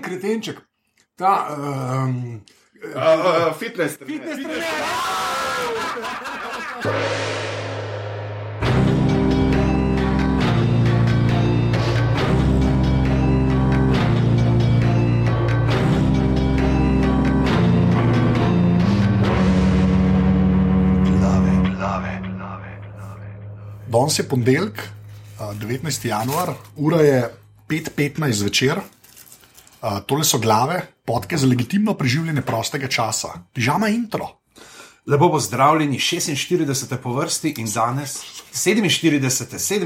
en kretenček. Ta, um, Uh, uh, fitness. fitness trener. trener. Danes je ponedeljek, uh, 19. januar, ura je 5:15 zvečer. Uh, tole so glave, podke za legitimno preživljanje prostega časa. Pižama intro. Lepo pozdravljeni, 46. po vrsti in danes 47.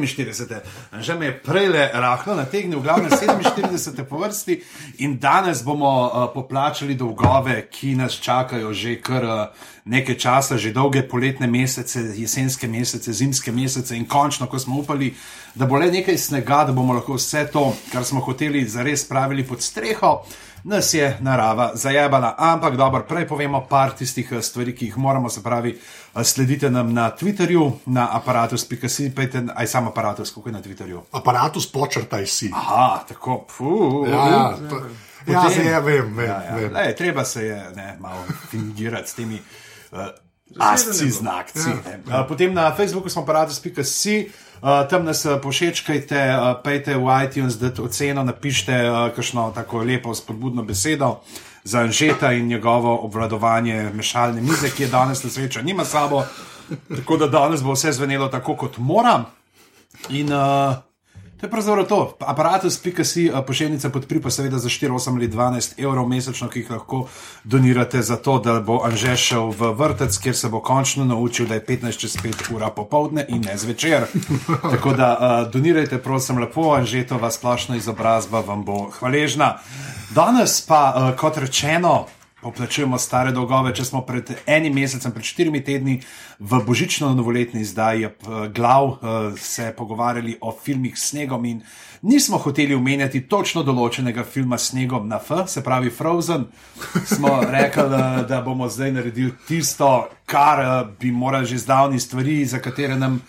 47. Že me je prej rahlo nategnil, glavno 47. po vrsti in danes bomo uh, poplačali dolgove, ki nas čakajo že kar uh, nekaj časa, že dolge poletne mesece, jesenske mesece, zimske mesece in končno, ko smo upali, da bo le nekaj snega, da bomo lahko vse to, kar smo hoteli, zares spravili pod streho nas je narava zajebala. Ampak dobro, prej povemo par tistih eh, stvari, ki jih moramo, se pravi, eh, sledite nam na Twitterju, na aparatus.si, pejte, aj sam aparatus, kako je na Twitterju. Aparatus počrtaj si. Aha, tako, fuh. Ja, ja, to, ja Potem- ja, vem, vem. Ja, ja. vem. Lej, treba se je ne, malo fingirati s temi uh, asci znakci. Ja. Uh, potem na Facebooku smo aparatus.si. Uh, tam nas uh, pošečkajte, uh, pejte v iTunes, da oceno napišite uh, kakšno tako lepo spodbudno besedo za Anžeta in njegovo obvladovanje mešalne mize, ki je danes na srečo nima sabo. Tako da danes bo vse zvenelo tako, kot mora. In uh, to je pravzaprav to. Aparatus.si uh, pošiljnica podpri pa seveda za 4, 8 ali 12 evrov mesečno, ki jih lahko donirate za to, da bo Anže šel v vrtec, kjer se bo končno naučil, da je 15 čez 5 ura popovdne in ne zvečer. Tako da uh, donirajte, prosim, lepo, Anžetova splošna izobrazba vam bo hvaležna. Danes pa, uh, kot rečeno, poplačujemo stare dolgove. Če smo pred enim mesecem, pred štirimi tedni v božično-novoletni izdaji eh, glav eh, se pogovarjali o filmih s snegom in nismo hoteli omenjati točno določenega filma s snegom na F, se pravi Frozen, smo rekli, eh, da bomo zdaj naredili tisto, kar bi morali že zdavni stvari, za katere nam.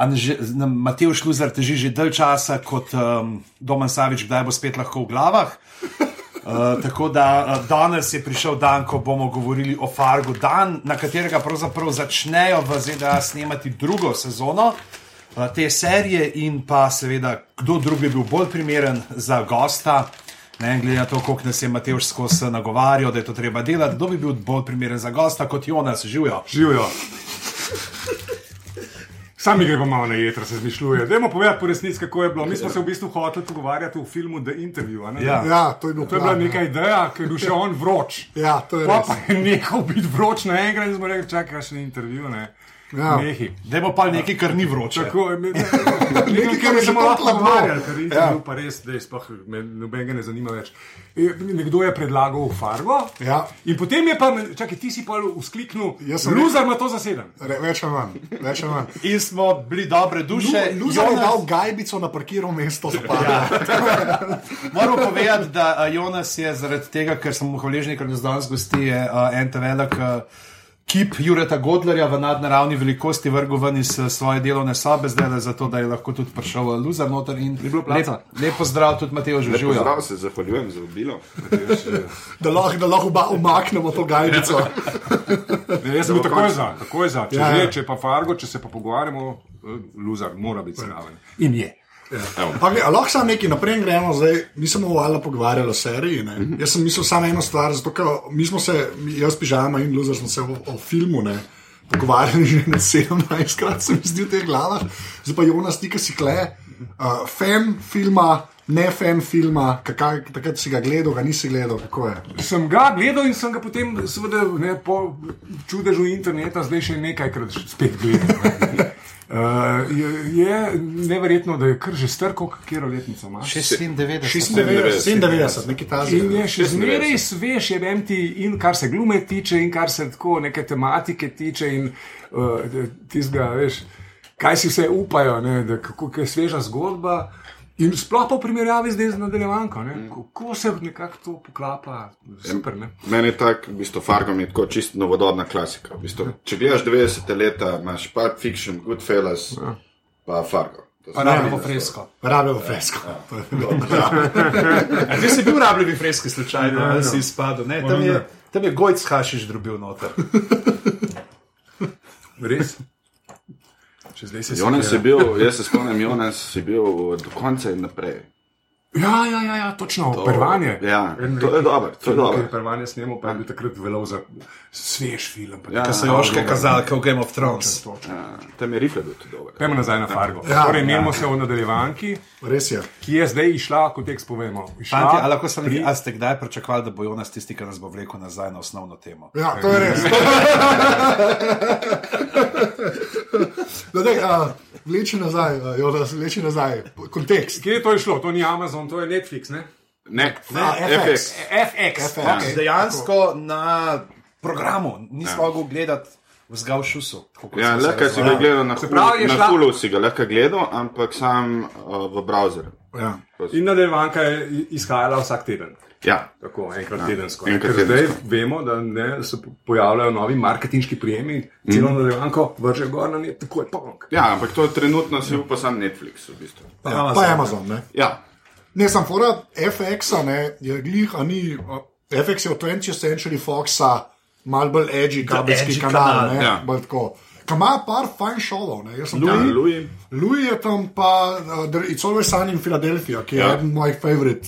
Anže, nam Matej Šluzar teži že dalj časa, kot um, Domen Savič, kdaj bo spet lahko v glavah. Uh, tako da uh, danes je prišel dan, ko bomo govorili o Fargu, dan, na katerega pravzaprav začnejo v ZDA snemati drugo sezono uh, te serije, in pa seveda, kdo drug bi bil bolj primeren za gosta. Ne, glede na to, koliko nas je Matej skozi nagovarjal, da je to treba delati, kdo bi bil bolj primeren za gosta kot Jonas, živijo. Živijo. Sami gre pa malo na jedro, se zmišljuje. Dajmo povedati po resnici, kako je bilo. Mi smo se v bistvu hoteli pogovarjati v filmu The Interview. a ne? Ja. Ja, to je, bil To je bila plan, neka ideja, ker je bil še on vroč. Ja, to je Pa res. pa je nehal biti vroč naenkrat in smo rekli, čakaj, še intervju. Ne? Ja. Nehi. Dajmo pa nekaj, kar ni vroče. Tako je, ne, Nekaj, nekaj, kar kar je je samo lahko pogovarjali, ker intervju Ja. pa res, da je sploh me nobenega ne zanima več. E, Nekdo je predlagal Fargo Ja. in potem je pa, čakaj, ti si pa uskliknil, Luzar ima to zaseden. Re, več ali manj. Več ali manj. In smo bili dobre duše. Luzar je Jonas- dal gajbico na parkiral mesto za par. Ja. Moram povedati, da Jonas je zaradi tega, ker sem mu hvaležen, ker nas danes gosti, je uh, en ta velik uh, kip Jureta Godlerja v nadnaravni velikosti vrgel ven iz uh, svoje delovne sobe, zdaj le zato, da je lahko tudi prišel uh, Luzar noter in bilo lep, pozdrav tudi Matejo Žužujo. Zdravo se zahvaljujem za obilo. Da lahko, da lahko oba umaknemo to gajbico. Ne, jaz sem bil takoj za, takoj za. Če, Ja, ja, ja. ja. če pa Fargo, če se pa pogovarjamo, eh, Luzar mora biti zraven. In je. Pa, gled, a lahko samo nekaj naprej gremo, zdaj nisem ovala pogovarjala o seriji. Ne? Jaz sem mislil samo eno stvar, zato ker mi smo se, jaz pižama in Luzar smo se o, o filmu ne, pogovarjali že na 17 krat, se mi zdi v teh glavah. Zdaj pa Jonas, ti, ki si kle, uh, fan filma, ne fan filma, kakaj, takrat si ga gledal, ga nisi gledal. Sem ga gledal in sem ga potem, seveda, ne, po čudežu interneta, zdaj še nekajkrat spet gledal. ne. Uh, je, je neverjetno, da je kar že star, kjer letnico ima. 96. 96, 97, nekaj In tajnega. je še zmeraj svež, je vem ti, in kar se glume tiče, in kar se tako neke tematike tiče, in uh, tistega, veš, kaj si vse upajo, ne, da kako je sveža zgodba. In sploh pa v primerjavi zdaj z nadaljevanko, ne, kako se nekako to poklapa, super. Ne. Meni je tako, v bistvu, Fargo mi je tako čisto novodobna klasika. V bistvu, če gledaš 90 leta, imaš Pulp Fiction, Goodfellas, pa Fargo. Rabimo fresko. Rabijo fresko. Ja. A Ti si bil rabljivi freski slučajno, ali si izpadel? Ne, tam je, tam je gojc hašiš drobil noter. Res. Če zdaj se Jonas je bil, jaz se spomnim, Jonas je bil do konca in naprej. Ja, ja, ja, ja točno, prvanje. Ja, to je dobro, to je dobro. Prvanje snemo, pa je bil takrat velov za svež film. pa Ja, so Ja, Joške dobro. kazali, kot v Game of Thrones. točno. Ja, Tam je rifle bil tudi dober. Pejmo nazaj na Fargo. Ja. torej, menimo se o nadaljevanki, Res je. ki je zdaj išla, kot tekst povemo. Išla Fanti, ali lahko sem pri- rekel, a ste kdaj pričakovali, da bo Jonas tisti, ki nas bo vlekel nazaj na osnovno temo? Ja, to je res. Da, dej, a, Vleči nazaj, a, Jonas, vleči nazaj. Kontekst. Kje je to išlo? To ni Amazon, to je Netflix. Ne? Ne, Ne, FX. FX. FX. FX. Okay. Ja. Dejansko na programu nisem mogel gledati v zgavšusu. Ja, lahko si ga gledal na, Se hulu, pravi, na šla- Hulu, si ga lahko gledal, ampak sam uh, v browserju. Ja. In nadaljevanka je izhajala vsak teden. Ja, Tako, enkrat ja. tedensko. enkrat Ker zdaj tedensko. vemo, da ne, se pojavljajo novi marketinški prijemi, celo mm. nadaljevanko vržejo gor na net, tako je punk. ja, ampak to je trenutno si upa sam Netflix. V bistvu. Pa Amazon, Amazon, pa Amazon ne. Ja, Ne, sem fora FX-a, ne, je glih, a ni, FX je od 20th Century Foxa mal bolj edgy kabelski edgy kanal, kanal, ne, ja. bolj tako. Ka ima par fajn šovov, sem ja. Louis. Louis je tam pa, uh, It's Always Sunny in Philadelphia, ki je Ja. ja. eden mojih favorit.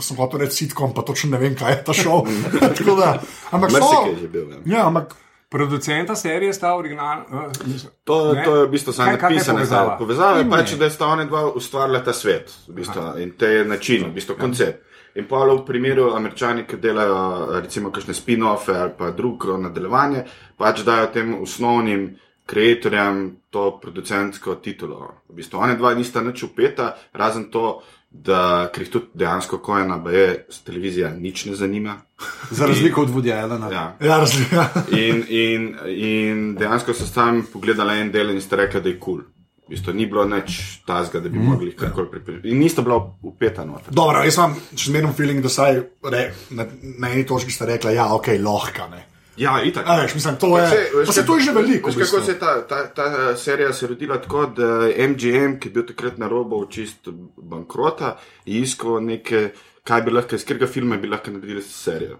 Sem hotel reči sitkom, pa točno ne vem, kaj je ta šov. Ampak so. Je že bil. Ja. Ja, ampak Producenta serije sta originalna. Uh, mislim, To, ne? to je v bistvu samo povezava? zdaj. Povezava je pač, da sta oni dva ustvarila ta svet v bistvu, in te načine, v bistvu koncept. In pa v primeru američani, ki delajo recimo kakšne spin-offe ali pa drugo nadaljevanje, pač dajo tem osnovnim kreatorjem to producentsko titulo. V bistvu oni dva nista nič upeta, razen to, da ker jih tudi dejansko kojena, pa je televizija nič ne zanima. Za razliko od Woody Allena. Ja. ja, razlika. In, in, in dejansko so tam pogledali en del in ste rekli, da je kul. Cool. V bistvu ni bilo nič tazga, da bi mm. mogli karkoli pripeljati. In nista bila upeta noter. Dobro, jaz imam še zmerno feeling, da saj re, na, na eni točki ste rekli, ja, ok, lahko ne. Ja, itak. A, veš, mislim, to je, Saj, veš, se kako- to je že veliko. Veš, v kako bistvu. se je ta, ta, ta eh, serija se rodila tako, da MGM, ki je bil takrat na robu čist bankrota, je iskal neke, kaj bi lahko, iz katerega filma bi lahko naredili serijo.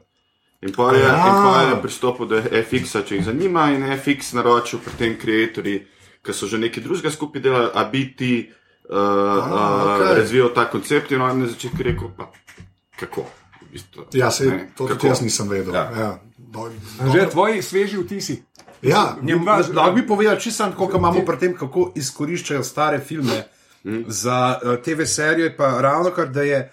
In pa je, Ja. je pristopil do FX-a, če jih zanima, in FX naročil pri tem kreatorji, ki so že nekaj drugega skupaj delali, a bi ti uh, uh, okej. razvijal ta koncept in on je na začetku rekel, pa kako. V bistvu, Ja, se, ne, to tudi jaz nisem vedel. Ja. Ja. Ja, do, Že tvoji sveži vtisi. ja, Lahko bi povedal čisto tako, kot imamo pri tem, kako izkoriščajo stare filme za uh, TV serijo. je Pa ravno kar da je.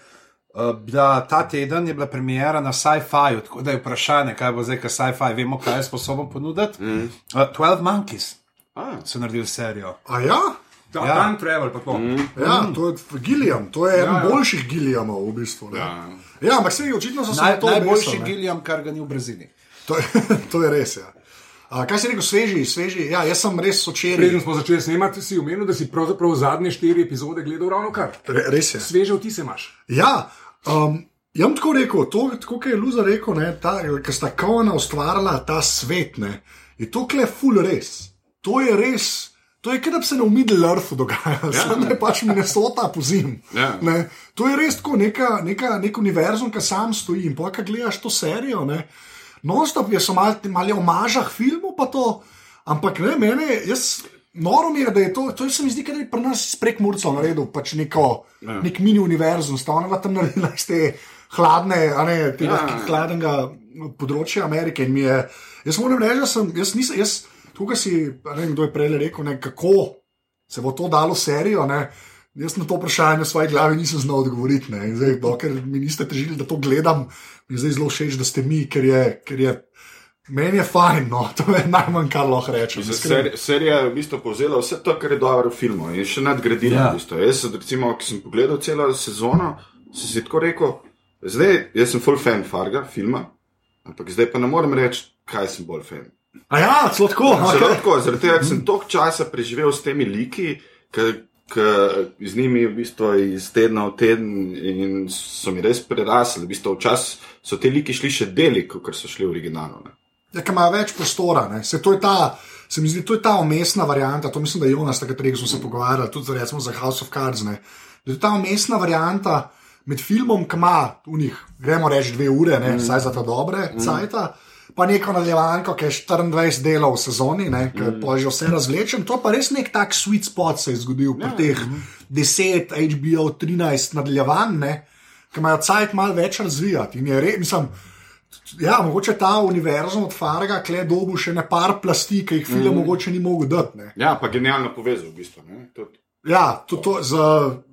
Uh, bila, ta teden je bila premjera na sci-fi, tako da je vprašanje, kaj bo zdaj, ker sci-fi vemo, kaj je sposoben ponuditi. Mm. Uh, 12 Monkeys A, so naredili serijo. A ja? Ta, Ja. Time travel, pa to. Mm. Ja, to je Gilliam, to je eden ja. boljših Gilliamov v bistvu. ne. Ja. Ja, ampak se očitno so se Naj, na to najboljši. Gilliam, kar ga ni v Braziliji. To je, to je res. Ja. A, kaj si rekel, sveži, sveži? Ja, jaz sem res Preden včeraj. smo začeli snemati, si omenil, da si pravzaprav zadnje štiri epizode gledal ravno kar. Re, res je. Sveže vtise imaš. Ja, um, jaz bom tako rekel, to, tako kot je Luza rekel, ne, ta, ker sta kaona ustvarila ta svet, ne, je to kle full res. To je res. To je, kot da bi se na Middle Earthu dogajalo, ja, samo je pač Minnesota po zim. Ja. Ne, To je res tako neka, neka, nek univerzum, ki sam stoji. In pa, ki gledaš to serijo, ne, non-stop je malo mal v mažah filmov, pa to, ampak ne, mene, jaz. Noro mi je, da je to, to se mi zdi, da je pri nas prek Murca naredil pač neko, ja. nek mini univerzum, sta ona tam naredila iz te hladne, a ne tega Ja. hladnega področja Amerike. Je, jaz moram reči, da sem, jaz nisem, jaz, tukaj si, ne vem, kdo je prej rekel, ne, kako se bo to dalo serijo. Ne, Jaz na to vprašanje v svoji glavi nisem znal odgovoriti. ne. In Zdaj, dokler mi niste težili, da to gledam, mi je zdaj zelo všeč, da ste mi, ker je, ker je meni je fajn, no, to je najmanj, kar lahko rečem. Ser, serija je v bistvu povzela vse to, kar je dobro v filmu in še nadgradila. Ja. Ja. V bistvu. Jaz, recimo, ki sem pogledal celo sezono, sem si tako rekel, zdaj jaz sem full fan Farga, filma, ampak zdaj pa ne morem reči, kaj sem bolj fan. A ja, celo tako. Zelo Okay. tako, zaradi tega, ker sem toliko časa preživel s temi liki, ki z njimi v bistvu iz tedna v teden in so mi res prerasli. V bistvu včasih so te liki šli še deli, kot so šli v originalu. Ne. ja, ki imajo več prostora. ne. Se, to je ta, se mi zdi, to je ta umestna varianta. To mislim, da je Jonas, takrat prej smo se pogovarjali, tudi recimo, za House of Cards. Ne. Da je ta umestna varianta med filmom, ki ima v njih, gremo reči, dve ure, ne, vsaj za ta dobre mm. cajta. Pa neko nadaljevanko, ki je 24 delov v sezoni, ki mm. je že vse razvlečen. To pa res nek tak sweet spot se je zgodil ja. pri teh 10, HBO, 13 nadaljevanj, ne, ki imajo cajt malo več razvijati. In je res, mislim, ja, mogoče ta univerzum od Farga, kle dobu še ne par plasti, ki jih film mm. mogoče ni mogel dati. Ne. Ja, pa genialno povezal v bistvu. ne, tudi. Ja, to, to, z,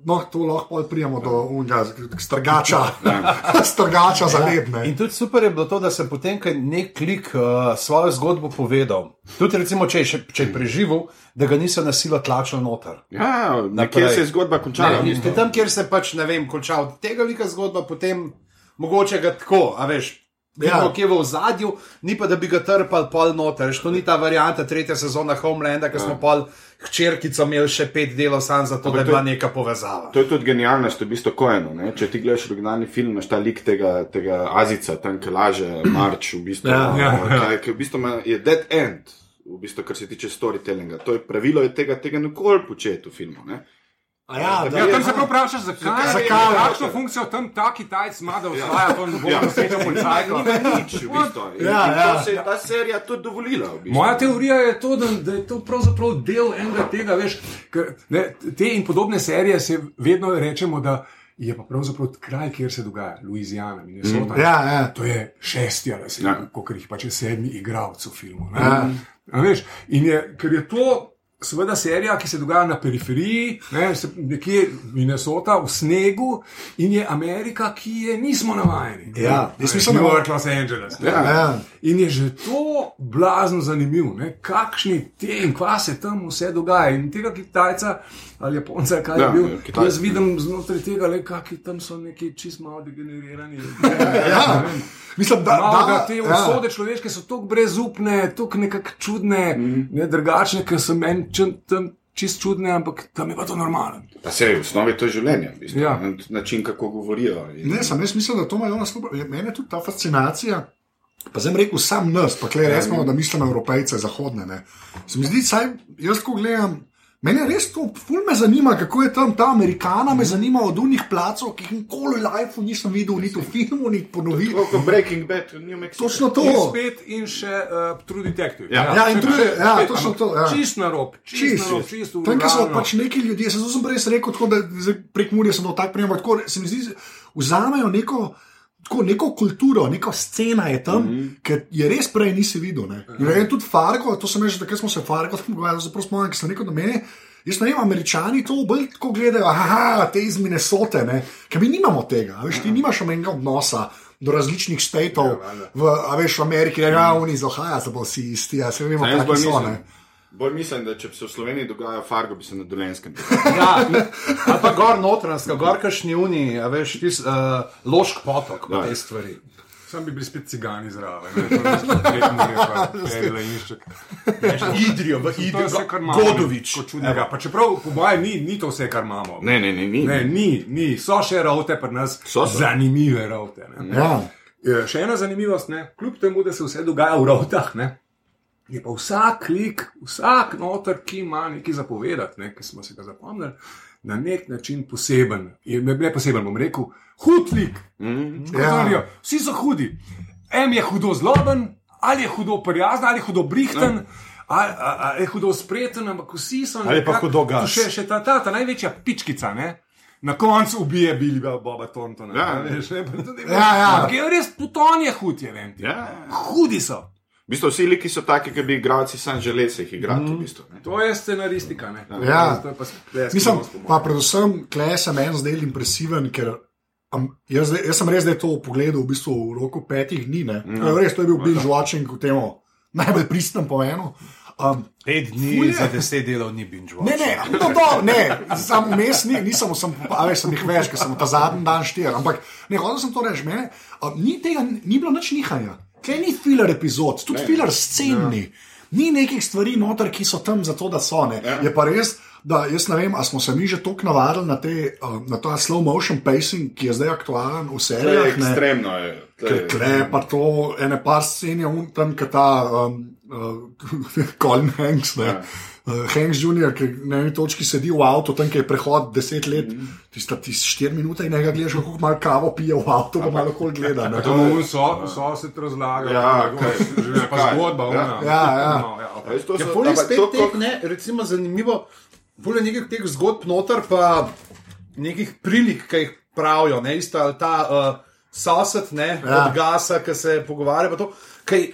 no, to lahko pol prijemo do unga, strgača, strgača za ledne. In tudi super je bilo to, da sem potem ko je nek klik uh, svojo zgodbo povedal. Tudi, recimo, če je, še- če je preživel, da ga niso nasilo tlačili noter. Ja, nekje Naprej. se je zgodba končala. Ne, tam, kjer se pač, ne vem, konča od tega velika zgodba, potem mogoče ga tako, a veš. Ja. kje je v zadju, ni pa da bi ga trpali pol noter. To ni ta varianta, tretja sezona Homelanda, ki smo pol hčerkico imeli še pet delov sam za to, da je Ja. je- bila neka povezava. To je tudi genialnost, v bistvu Kojeno. Ne? Če ti gledaš originalni film, imaš ta lik tega, tega Azica, tam ki laže, marč, v bistvu, Ja, ja, ja. Kaj, ki v bistvu je dead end, v bistvu, kar se tiče storytellinga. To je pravilo, je tega, tega nikoli početi v filmu. Ne? A Ja, da, Ja, tam se prav vprašaš, zakaj, Zakaj? kakšno funkcijo tam ta Kitajc ima, da osvaja to ne bo Ja. Ni ga nič, v bistvu. In, Ja, in ja. to se je ta serija tudi dovolila. V bistvu. Moja teorija je to, da, da je to pravzaprav del enega tega, veš, ker, ne, te in podobne serije se vedno rečemo, da je pa pravzaprav kraj, kjer se dogaja, Louisiana, Minnesota. ja, ja. To je šesti ali sedmi, Ja. ja. kot jih pač je sedmi igralec v filmu. ne. Ja. A veš, in je, ker je to. Seveda, serija, ki se dogaja na periferiji, ne, se- nekje Minnesota, v snegu, in je Amerika, ki je nismo navajeni. Ja, Ne, jaz da New York, Los Angeles. ne. Ja. Ja. In je že to blazno zanimivo, ne? kakšni te in kva se tam vse dogaja. In tega Kitajca ali Japonca, kaj je Ja, bil, Kitajec. jaz vidim znotraj tega, le kakšni tam so neki čist malo degenerirani. Ja. Mislim, da, Malo, da da te ja. usode človeške so tako brezupne, tako nekako čudne, mm. ne drugačne, ker so meni čim- tam čist čudne, ampak tam je pa to normalno. Pa se je v osnovi to je življenje, v bistvu, Ja. ja. način, kako govorijo. In, Ne, sem jaz mislim, da to ima Jonas Lubar. Mene tudi ta fascinacija. Pa zdaj rekel sam nas, pa klej resno, da mislim na evropejce, zahodne. Ne. Se mi zdi, saj jaz ko gledam. Mene res to, ful me zanima, kako je tam ta Amerikana, me zanima od unih placov, ki jih nikoli v lifeu nisem videl, niti v filmu, niti ponovil. Kot Breaking Bad, New Mexico. Točno to. In spet in še uh, True Detective. Ja. Ja, in True- Spet, ja, točno to, ja. Čist na rob, čist, Čist, na rob, čist v Tam, kjer so pač neki ljudje, se to sem prej rekel, tako da prek Murja sem dal tak primer, tako se mi zdi, vzamejo neko. Tako neko kulturo, neko scena je tam, mm -hmm. ki je res prej nisi videl. Ne. Ne vem, tudi Fargo, to sem že takrat smo se Fargo pogovarjali, zelo smo ki so rekel do mene. Jaz ne vem, američani to bolj tako gledajo, aha, te iz Minnesote, ne. ker mi nimamo tega, veš, ti nimaš omenjega odnosa do različnih statov v, a veš, v Ameriki, da ja, oni iz Ohaja so pa vsi isti, a se vemo, kaj so. mislim, Ne. Bolj mislim, da če bi se v Sloveniji dogajalo Fargo, bi se na Dolenskem. Ja, ali pa gor notranska, gor kašni uni, a veš, tis, uh, lošk potok, pa te stvari. Sam bi bili spet cigani zraven, ne, to bi spet Prekmurje pa Perile in Išček. Idrijo, v To je Idrijo, vse, kar imamo. Godovič. čudnega. Pa čeprav, po mojem, ni, ni to vse, kar imamo. Ne, ne, ne, ni. Ne, ni, ni. So še route pri nas, So, so. zanimive route. ne. Ja. Je Še ena zanimivost, ne? kljub temu, da se vse dogaja v rotah, ne? Je pa vsak klik, vsak noter, ki ima nekaj zapovedati, ne? ki smo si ga zapomnili, na nek način poseben. Je, ne, ne poseben, bom rekel, hud lik. Mm. Ja. Vsi so hudi. En je hudo zloben, ali je hudo prijazen, ali je hudo brihten. Ali, ali, ali je hudo spreten, ampak vsi so Ali je pa nekako- hudo gas. Še, še ta, ta, ta največja pičkica, ne? Na koncu ubije Billy Boba Tontona. Ja. a veš, ne, pa tudi- Ja, ja. Ampak je res puton je hud, je vem. ti. Ja. Hudi so. V bistvu vsi liki so taki, ki bi igralci sam želeli se jih igrati. V bistvu, ne. To je scenaristika. Ne? Ja. To je pa Mislim, pa predvsem, klej sem en zdaj impresiven, ker um, jaz, jaz sem res zdaj to pogledal v bistvu v roku petih dni. Ne? No. Res, to je bil binge watching v tem najbolj pristnem pomenu. Um, Pet dni Ful je. za deset delov ni binge watch. Ne, ne, no, do, ne, sam vmes ni, nisem, sem, a veš, sem jih več, ker sem ta zadnji dan štir. Ampak ne, hotel sem to reči, mene, a, ni tega, ni bilo nič nihanja. Kaj ni filar epizod, tudi filar scen ni. Ni nekih stvari noter, ki so tam zato, da so. Ne. Je pa res, da jaz ne vem, ali smo se mi že tako navadili na, te, uh, na ta slow motion pacing, ki je zdaj aktualen v je serijah. ne. ekstremno. Je. To je- Kle, pa to ene par scen je un tam, ki ta um, uh, Colin Hanks, ne. Ja. Uh, Hanks Jr., ki na eni točki sedi v avtu, tam je prehod deset let, mm. tiste tis štiri minute in njega gledaš, kako malo kavo pije v avtu, pa malo kol gleda. ne. To mu so, so se razlagali, Ja, kaj- že pa kaj? zgodba. Ja. Ja, ja. No, ja, A okej. veš, to Ja, so- pol je spet to, koliko- ne, recimo zanimivo, pol je nekih teh zgodb noter, pa nekih prilik, ki jih pravijo, ne, isto ali ta uh, sosed, ne, Ja. ja. od gasa, ki se pogovarja, pa to, kaj,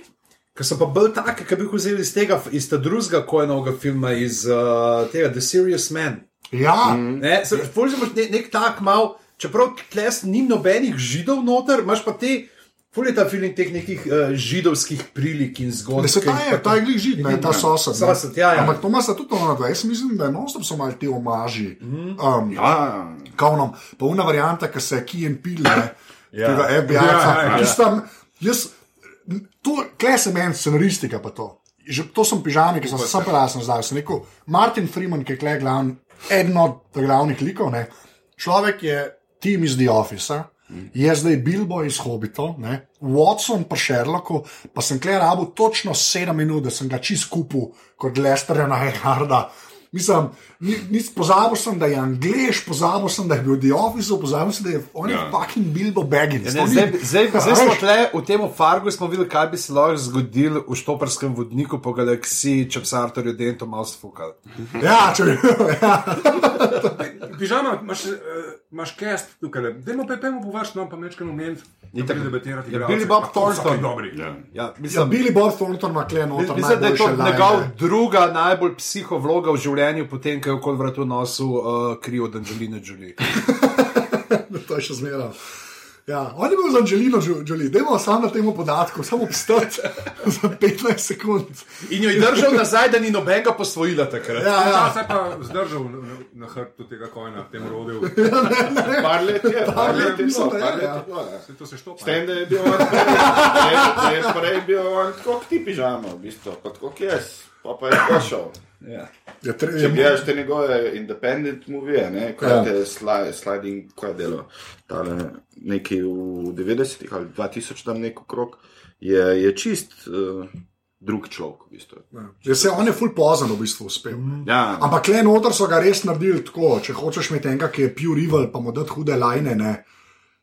Ker so pa bolj take, ki bi jih vzeli iz tega, iz tega drugega kojnovega filma, iz uh, tega The Serious Man. Ja, Mhm. Ne, se, imaš ne, nek tak mal, čeprav tles ni nobenih židov noter, imaš pa te, ful je ta film teh nekih uh, židovskih prilik in zgodb. Da se ta je, ta je glih žid, ne, ta sosed. ne. Sosed, ja, ja. Ampak to ima se tudi ono, da jaz mislim, da je non-stop so malo ti omaži. Um, Ja, Kaunom, pa una varianta, ki se ki in pile, Ja. tega FBI. Ja, ja, ja. Jaz, to, kle se meni scenaristika pa to. Že to sem pižami, ki sem se sam prelasen zdaj. Sem rekel, Martin Freeman, ki je kle glavni, eden od glavnih likov, ne. človek je tim iz The Office. Je zdaj Bilbo iz Hobita, ne? Watson pa Sherlocku, pa sem kle rabu točno 7 minut, da sem ga čist kupil kot Lesterja na Eharda. Mislim, ni, ni, pozabil sem, da je Anglež, pozabil sem, da je bil v The Office, pozabil sem, da je on je Ja. fucking Bilbo Baggins. Ne, To ni- zdaj, zdaj, zdaj smo tle v tem Fargu smo videli, kaj bi se lahko zgodilo v štoparskem vodniku po galaksiji, če bi se Arturju Dento malo sfukal. Ja, če bi. Ja. Pižama, imaš, uh, imaš cast tukaj. Dajmo pa pojmo po vaš, no pa mečkano moment. Itak. debatirati. Ja, igralce. Billy Bob Pa to so Thornton. ti Dobri. ja. Ja, Ja, mislim, Billy Bob Thornton ima kle noter. Mislim, da je to najboljše lajne. njegov druga najbolj psiho vloga v življenju, potem ko je okoli vratu nosil uh, kri od Angelina Jolie. To je še zmeraj. Ja, on je bil z Angelino Jolie, dajmo samo na tem podatku, samo obstati za 15 sekund. In jo je držal nazaj, da ni nobenega posvojila takrat. Ja, Ja, ja. se je pa zdržal na, na, hrbtu tega kojna, tem rodil. Par let je, par let je, mislim, bilo, da je, par let ja. je bilo, ja. Se to se štopa. S tem, da je bil on prej, da je prej bil on kot ti pižama, v bistvu, kot jaz, pa pa je prišel. Ja. Je tre, Če gledaš te njegove independent movije, ne, ko je Ja. te sli, sliding, ko je delo, tale neki v 90-ih ali 2000 tam neko krok, je, je čist uh, drug človek, v bistvu. je se on je full pozen v bistvu uspel. Ja, Ampak le noter so ga res naredili tako, če hočeš imeti enega, ki je pure evil, pa mu dati hude lajne, ne,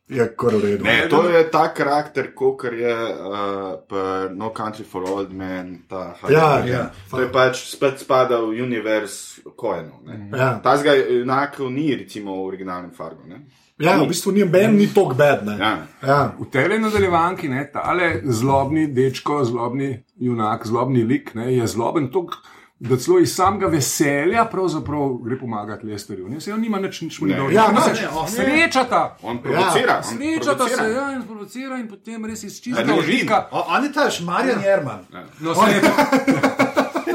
je kar v redu. Ne, to je ta karakter, kot je uh, No Country for Old Men. Ta Ja, ja. To je pač spet spada v univerz Koenov. Ja. Ta zga enako ni, recimo, v originalnem Fargu. Ne? Ja, v bistvu ni ben, ni tok bed. Ne. Ja. Ja. V tej nadaljevanki, ne, tale zlobni dečko, zlobni junak, zlobni lik, ne, je zloben tok, da celo iz samega veselja pravzaprav gre pomagati Lesterju. Ne, se on nima nič, nič mu ni Ne. dobro. Ja, Ne, se Srečata. On provocira. on Srečata provocira. se, ja, in sprovocira, in potem res iz Ja, čistega ne, užitka. O, on je ta Šmarjan Jerman. No, se je,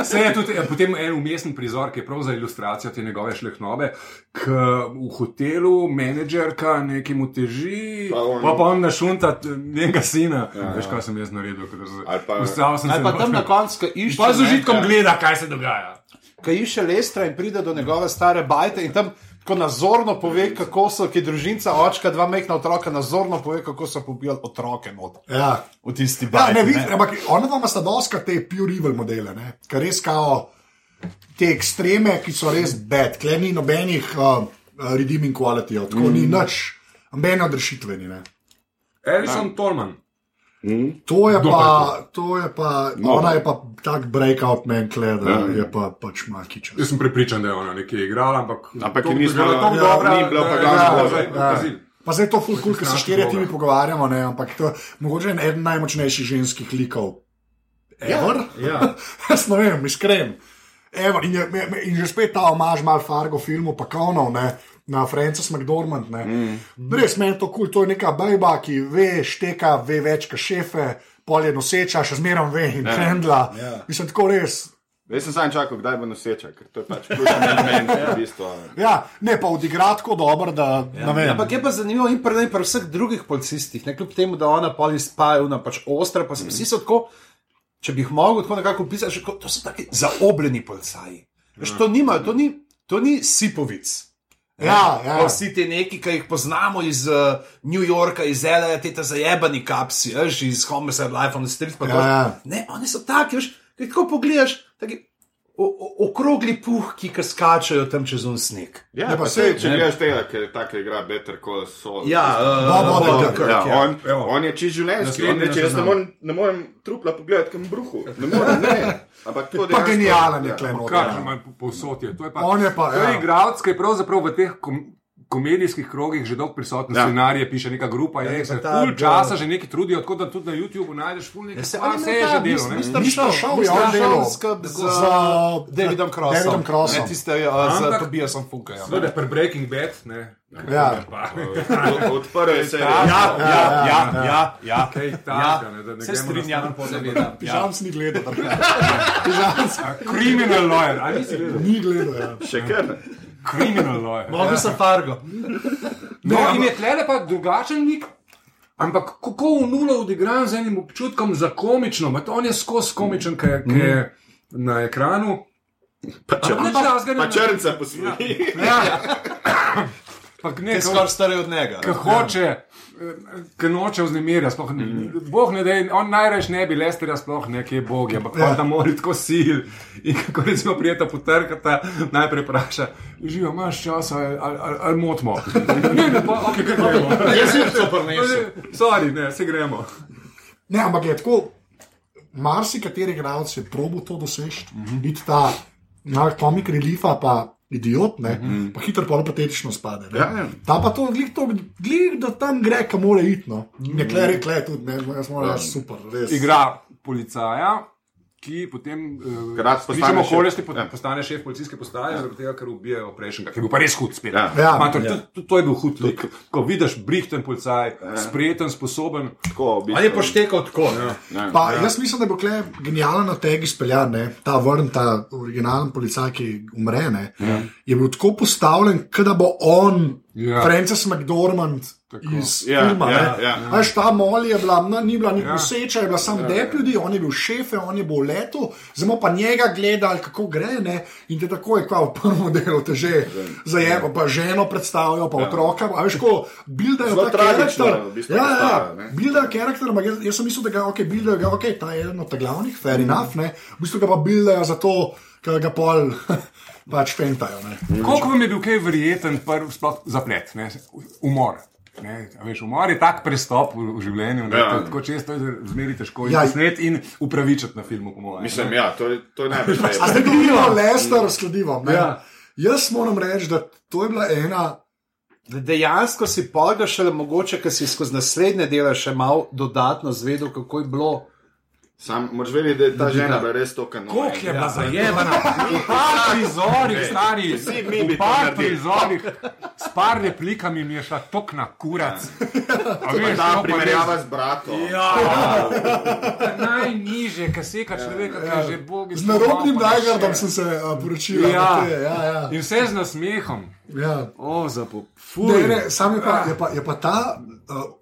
se je tudi eh, potem en umestni prizor, ki je prav za ilustracijo te njegove šlehnobe, k v hotelu menedžerka nekemu teži, Pa pa, on- pa, pa on našunta t- njenega sina. Ja, Veš, kaj sem jaz naredil? kadar z- Ali pa- Ustavil sem Ali pa tam na koncu, ko išče. Pa z ne, užitkom gleda, kaj se dogaja. Ko išče Lestra in pride do njegove stare bajte in tam tako nazorno pove, kako so, ki je družinca, očka, dva mehna otroka, nazorno pove, kako so pobijali otroke not. Ja. V tisti Ja, bajti. ne, vidim, ampak ona dva sta doska te pure evil modele, ne? ker res kao te ekstreme, ki so res bed, kle ni nobenih uh, redeeming quality, tako mm. ni nič, nobene odrešitve ni. Ne? Alison Tolman. To je Kdo pa, pa to je pa, No. ona je pa tak breakout man, kle, da Ja. je pa pač malki čas. Jaz sem prepričan, da je ona nekje igrala, ampak. Ampak to- je nismo- igrala tako ja, dobra, ni bila pa glavna ja, Ja. Pa zdaj je to ful cool, ker se štirje timi pogovarjamo, ne? ampak to je mogoče en eden najmočnejših ženskih likov. Ever? Ja. Jaz ne vem, iskren. Evo, in, je, in že spet ta omaž, malo Fargo filmu, pa konov, ne, na Francis McDormand. Ne. Mm. Res meni je to kul, cool, to je neka bajba, ki ve, šteka, ve več kot šefe, pol je noseča, še zmeraj ve in hendla. Ja. Mislim, tako res. Jaz sem sam čakal, kdaj bo noseča, ker to je pač ključni element v bistvu. Ja, ne pa odigra tako dobro, da ja, ne vem. Ampak je pa zanimivo in pri, pri vseh drugih policistih, ne kljub temu, da ona poli spaja, ona pač ostra, pa vsi so tako, če bi jih mogel tako nekako opisati, to so taki zaobljeni policaji. Veš, to nimajo, to ni. To ni sipovic. Ja, ja. Vsi ti neki, ki jih poznamo iz uh, New Yorka, iz L.A., te ta zajebani kapsi, veš, iz Homicide Life on the Street. Ja, ja. Ne, oni so taki, veš, ki tako pogledaš, taki o- o- okrogli puhki, ki skačajo tam čez un sneg. Ja, Ne, pa pa sej, če ne. gledaš tega, ki je tako igra Better Call Saul. Ja, uh, Bob Odenkirk, Ja, ja. on, Evo. on je čist življenjski. On reče, na jaz ne morem, ne morem trupla pogledati, kam bruhu. Ne morem, ne. Ampak to Pa dejansko- genijalen je ja. ima povsod je. To je pa, On je pa, to je ja. igralec, ki je pravzaprav v teh kom, komedijskih krogih že dolgo prisoten. Ja. Ja. Scenarije piše neka grupa, Ja, je pa se ta- ful časa že neki trudijo, tako da tudi na YouTubu najdeš ful nekaj. Ja, se- Vse ne je ta že delo. Ne. Mr. Show, Show je on Show delal skupaj z Davidom Crossom. Davidom Crossom. Ne, tiste, uh, z Ampak- Tobiasom Funkajem. Seveda, pri Breaking Bad, ne. Ja. Pa, Od- Odprl je se. Ja, ja, ja, ja, ja, ja. Kaj takega, ne, da ne Se strinjam, seveda. Ja. Pižam si ni gledal. Pižam si Criminal lawyer, ali nisi gledal? ni gledal. Ja. Še kar. Criminal lawyer. Mogoče sem Fargo. No, in je tle pa drugačen nik. Ampak kako v nulo odigran z enim občutkom za komično, ma to on je skozi komičen, ki je, je na ekranu. Pa razga ne Pa na- črnca posluhi. Ja. Pa ne, Je ko- skoraj starý od njega. ki hoče, ki noče vznemirjati. sploh ne- Bog ne da, on najraž ne bi lesterja, sploh ne, ki je Bog, ampak Ja. tam mora tako sil. In kako recimo prijeta potrkata, najprej vpraša, živijo, imaš čas ali, ali, ali, ali motimo. Ne, ne, pa, ok, kaj gremo. Jaz sem to prinesel. Sorry, ne, se gremo. Ne, ampak je tako, marsikateri igralec je probo to doseči, mm -hmm. biti ta na komik reliefa, pa idiot, ne, mm -hmm. pa hitro pa patetično spade. ne. Ja, ja. Ta pa to glik, to, glik, da tam gre, kam mora iti. No. Je kle, rekle tudi, ne, jaz moram reči, super, res. Igra policaja. Ki potem, uh, Ker rad s pričem postane šef. Ja. policijske postaje, zaradi tega, ker ubijajo prejšnjega, ki je bil pa res hud spet. Ja. Ja. Ma, to, to, to, je bil hud lik. Ko vidiš brihten policaj, sprejeten, sposoben. Tako. On je poštekal tako. Ne. Pa, ja. Jaz mislim, da bo kle genijalen na tegi speljan, ne? ta vrn, ta originalen policaj, ki umre. Ne? Ja. Je bil tako postavljen, kot da bo on, Ja. ja. Francis McDormand Tako. iz Ja, filma. ja, ne. ja. Veš, ta mol je bila, ni bila Ja. nikoli seča, je bila samo dep ljudi, on je bil šefe, on je bil v letu, zdaj pa njega gledali, kako gre. Ne? In te tako je, kva v prvem delu te že zajemo, pa ženo predstavijo, pa otroka. A veš, ko bildajo Zelo ta karakter. v bistvu Ja, ja, ne. Builder karakter, jaz, jaz sem mislil, da ga okay, builder, ga, okay, ta je eden od glavnih, fair Mhm. enough, ne. v bistvu ga pa buildajo zato, ker ga pol pač fentajo. Ne. Koliko vam je bil kaj verjeten, prv, sploh zaplet, ne? umor? Ne, a veš, umor je tak prestop v, v življenju, da Ja. ja. tako često je zmeri težko Ja. izsneti in upravičiti na filmu. po mojem, Mislim, ne. ja, to je, to je največ. A zdaj govorimo o Lester ne. Ja. Jaz moram reči, da to je bila ena. Da dejansko si pa ga šele mogoče, ker si skozi naslednje dele še malo dodatno zvedel, kako je bilo. Sam moraš vedeti, da je ta žena bila res to kanona. Koliko je bila zajemana, v par prizorih, stari, vsi mi bi v to par naredili. prizorih, s par replikami mi je šla tok na kurac. A veš, Ta primerjava z bratom. Ja, najniže, ki seka človeka, ki je že bog. Z narobnim Dajgardom sem se uh, poročil. Ja. ja, ja. In vse z nasmehom. ja. O, zapo. Ne, ne, sam je pa, je pa, je pa ta. Uh,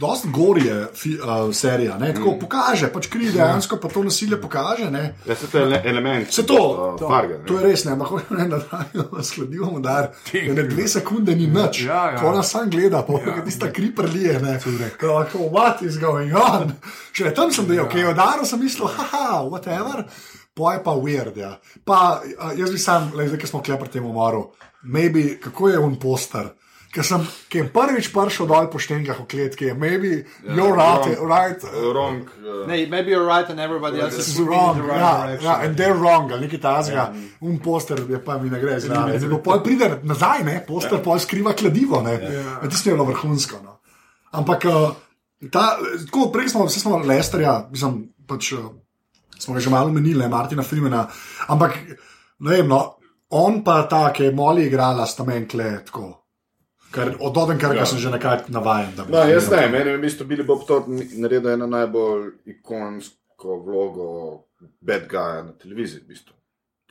Dost gori je fi, uh, serija, ne? tako mm. pokaže, pač kri dejansko pa to nasilje pokaže. Ne? Ja, se to je ele- element. Se to, uh, farga. ne. To je res, ne, ampak hočem reči, da rajo sledimo, da je ne dve sekunde ni nič. Ja, ja. Ko nas sam gleda, pa ja. tista kri prelije, ne. Ko lahko, what is going on? Še tam sem bil, ki je odaril, sem mislil, haha, whatever. Pa je pa weird, ja. Pa a, jaz bi sam, le, zdaj, ki smo klepar tem umoru, maybe, kako je un poster. Ker sem, je prvič prišel dol po štengah v kletki, je maybe, ja, you're right, right. Wrong. uh, Ne, maybe you're right and everybody else is wrong, right ja, ja, and they're wrong, ali nekaj tazga. Ja. Un poster je pa mi ne gre zraven. Zelo pol pride nazaj, ne, poster ja. pol skriva kladivo, ne. Ja. Tisto je bilo vrhunsko. No. Ampak, eh, ta, tako, prej smo, vse smo Lesterja, mislim, pač, eh, smo ga že malo menili, Martina Freemana, ampak, ne vem, no, on pa ta, ki je Molly igrala, sta meni kle, tako. Kar, od Odenkarga ja. sem že nekaj bi No, jaz ne, meni je v bistvu Billy Bob Todd naredil eno najbolj ikonsko vlogo bad guya na televiziji. V bistvu.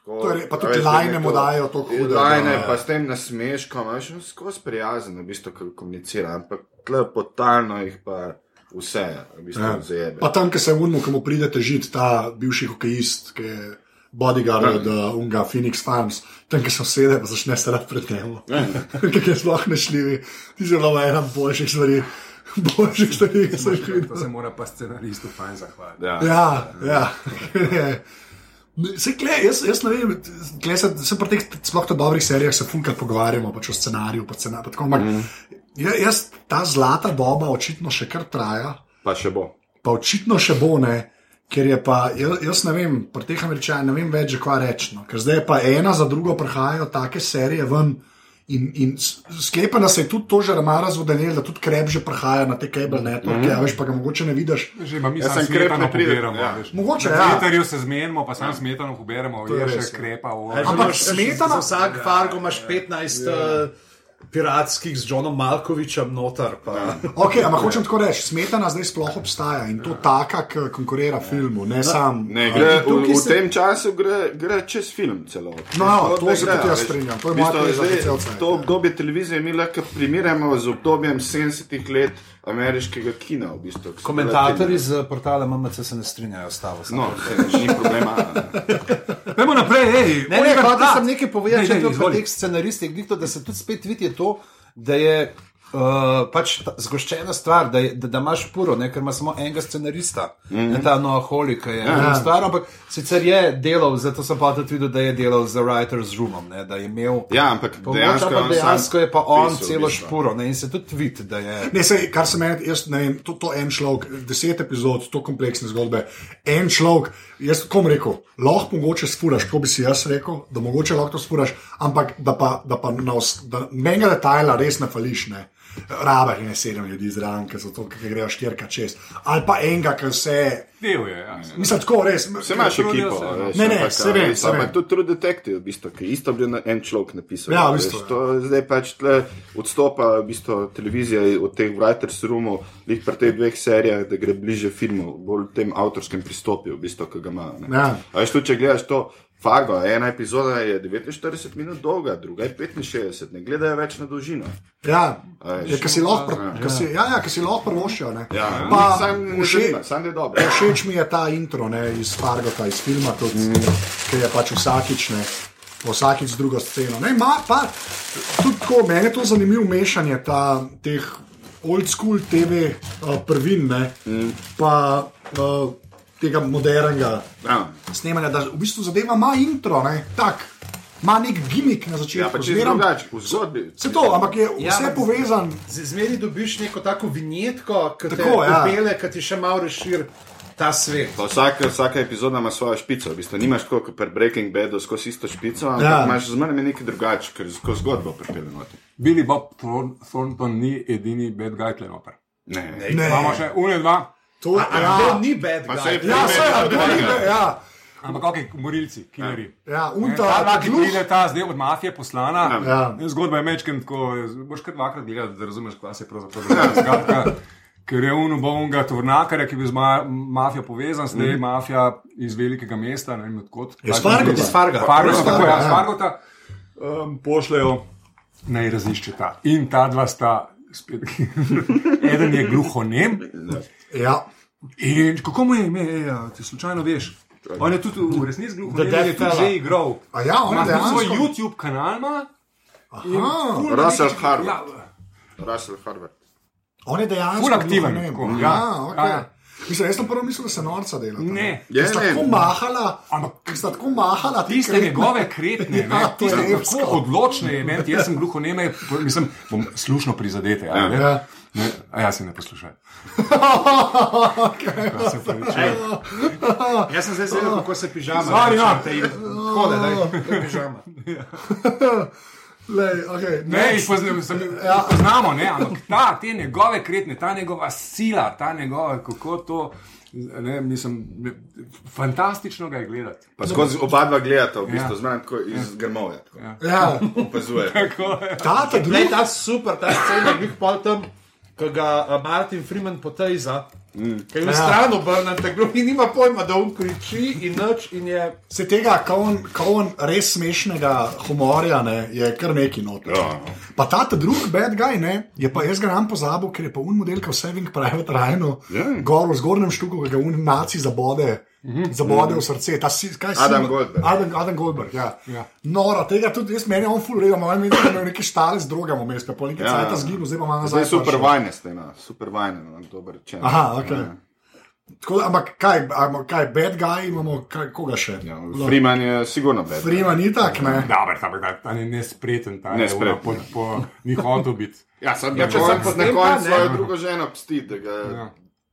Tako, To je re- pa tudi lajne mu dajo to hude, Lajne, da- pa s tem nasmeškom, veš, skozi prijazen, v bistvu, ko komunicira, ampak tle potalno jih pa vse, v bistvu, ja. zajebe. Pa tam, ki se vnemo, ko mu pride težiti ta bivši hokejist, ki je bodyguard od uh, Unga Phoenix Farms, tam, ki so sede, pa začne se rad pred tem. Kaj je sploh nešljivi, ti zelo ena boljših stvari. Boljših stvari, ki sem jih To videl. se mora pa scenaristu fajn zahvaliti. Ja. Ja, ja. Se kle, jaz, jaz ne vem, kle se, se pri teh sploh to dobrih serijah se funkaj pogovarjamo, pač o scenariju, pa scenariju. Pa tako, ampak, mm. jaz, ta zlata doba očitno še kar traja, Pa še bo. pa očitno še bo ne. Ker je pa, jaz, jaz ne vem, pri teh američanih ne vem več, kva reči. No. Ker zdaj pa ena za drugo prihajajo take serije ven. In, in s- sklepam, da se je tudi to že malo razvodenilo, da tudi krep že prihaja na te cable networke, mm -hmm. veš, pa ga mogoče ne vidiš. Že ima mi Jaz samo sem krep smetano ne pride, pobiramo. ja. veš. Mogoče, Na ja. Twitterju se zmenimo, pa samo smetano poberemo, je je še res, ja. krepa. o- Ampak Za vsak Fargo imaš 15 uh, piratskih z Johnom Malkovičem noter. Pa. Okay, ampak hočem tako reči, smetana zdaj sploh obstaja in to taka, ki konkurira filmu, ne sam. Ne, gre, v, tukaj v se- tem času gre, gre čez film celo. No, to se tudi jaz strinjam, to je moja teza To ja. obdobje televizije mi lahko primerjamo z obdobjem 70-ih let ameriškega kina. V bistvu, Komentatorji z portala MMC se ne strinjajo s tabo. No, ni problema. Dajmo naprej, hej. Ne, ne, Oliver hotel Platt. sem nekaj povedati, Dej, če dej, to pri izvoli. teh scenaristih, glih to, da se tudi spet vidi je to, da je uh, pač ta zgoščena stvar, da, da, da imaš puro, ne, ker ima samo enega scenarista, mm -hmm. ne ta Noaholi, ki je ja. stvar, ampak sicer je delal, zato sem pa tudi videl, da je delal za Writers Roomom, ne, da je imel. Ja, ampak Pomoč, dejansko, ampak dejansko je pa on pisal, celo bistvu. špuro ne, in se tudi vidi, da je. Ne, sej, kar se meni, jaz ne vem, to, to en človek, deset epizod, to kompleksne zgodbe, en človek, jaz kom rekel, lahko mogoče spuraš, ko bi si jaz rekel, da mogoče lahko to spuraš, ampak da pa, da pa na da menega detajla res ne fališ, ne. Rabe je ne sedem ljudi zraven, ker so to, ki grejo štirka čez. Ali pa enega, ki vse, Del je, ja. mislim, tako res. Se imaš ekipo. se. veš, Ne, ne, ampak, se vem, res, se vem. Ampak tudi True Detective, v bistvu, ki isto bi en človek napisal. Ja, v veš, bistvu, ja. To zdaj pač tle odstopa v bistvu, televizija od teh writers roomov, lih pri teh dveh serijah, da gre bliže filmu, bolj tem avtorskem pristopu, v bistvu, ki ga ima. ne. Ja. A veš, tudi če gledaš to. Fargo, ena epizoda je 49 minut dolga, druga je 65, ne gledajo več na dolžino. Ja, A veš. je, ki si lahko, pr- ki si, ja, ja, ki si lahko prvoščijo. ne. Ja, Pa sam ne vše- zanima, sam je dobro. Všeč mi je ta intro ne, iz Fargota, iz filma, tudi, mm. ki je pač vsakič, ne, vsakič z drugo sceno. Ne, ma, pa, tudi tako, meni je to zanimivo mešanje ta, teh old school TV uh, prvin, ne, mm. pa uh, tega modernega Ja. snemanja, da v bistvu zadeva ima intro, ne, tak, ima nek gimik na Ja, začetku. pa če je zmerom- drugače, v zgodbi. Vse to, ampak je Ja, vse ampak- povezano. Z- Zmeri dobiš neko tako vinjetko, ki te ja. popele, ki ti še malo razširi ta svet. Pa vsaka, vsaka epizoda ima svojo špico. V bistvu nimaš tako kot pri Breaking Badu skozi isto špico, ampak Ja. ja. imaš zmeraj nekaj drugače, ker skozi zgodbo pripelje noter. Billy Bob Thorn- Thornton ni edini bad guy tlenoper. Ne, Ne, Imamo še une dva, to, A, ja, to ni bad Pa ja, ja, to ni, ja, ampak ok, morilci, killeri. ja, Ne, unta, Ta dva, ki gluh- pride ta zdaj od mafije poslana. Ja. Ne, Zgodba je mečken tako, boš kar dvakrat gledal, da razumeš, kaj se je pravzaprav zgodilo. Skratka, Ker je uno bonga turnarja, ki je bil z ma mafijo povezan, zdaj je mafija iz velikega mesta, ne vem odkot. Iz Fargota. Iz Farga. Fargota, Iz tako Farga, ja, ja. iz Fargota. Um, pošljajo naj raziščeta. In ta dva sta, spet, eden je gluhonem. Ja. In kako mu je ime, ja, ti slučajno veš? On je tudi v resnici gluhonem, The je Fella. že igral. A ja, on Ima tudi svoj dejansko- YouTube kanal. Russell Harvard. Ja, Russell Harvard. On je dejansko Ful aktiven, tako, Ja, ja. okay. Ja, ja. Mislim, jaz sem prvo mislil, da se norca dela. Ne. Je, Sta ne. tako mahala, Ampak- sta tako mahala, ti Tiste kretne- njegove kretne, Ja, tiste tako odločne, je meni, jaz sem gluhoneme, mislim, bom slušno prizadete. Ja? Ja. Ne, a jaz se ne poslušaj. Ja, se opravičujem. Jaz sem zdaj zvedel, kako se pižama. Sorry, no. Tako da, daj, to je pižama. Lej, okay, Ne, jih poznamo, sem, ja. poznamo ne, ampak ta, te njegove kretne, ta njegova sila, ta njegova, kako to, ne, mislim, ne, fantastično ga je gledati. Pa skozi oba dva gledata, v bistvu, Ja. znam tako iz grmovja. tako Ja, Opazuje. Tako je. ta ta drugi. ta super, ta scena, glih pol tam, ko ga uh, Martin Freeman potejza. Mm. Ker je v Ja. stran obrnen, tako in nima pojma, da on kriči in noč in je. Se tega, ko on, ko on res smešnega humorja, ne, je kar neki noter. Ja. Pa ta ta drugi bad guy, ne, je pa jaz ga nam pozabil, ker je pa un model, kot Saving Private Ryan, Ja. gor v zgornjem štuku, ki ga un naci zabode zabode v srce. Ta, si, kaj, si- Adam Goldberg. Adam, Adam Goldberg, ja. Ja. Noro, tega tudi jaz, meni on imam mislim, da je imel neki štale z drogami vmes, pa pol nekaj Ja, ja, ja. cajta zginil, zdaj pa ima Zdaj nazaj. je super vajne, ste na super vajne, no, dober če. Aha, ok. Tako, da- ampak kaj, ampak kaj, bad guy imamo, kaj, koga še? Ja, Freeman je sigurno bed. Frima ni tak, ne? Dober, ta, ta, ta je nespreten, ta je Nespreten, po, po, ni hotel biti. Ja, sem Ja, če sem na koncu pa, ne. svojo drugo ženo psti, da ga Ja.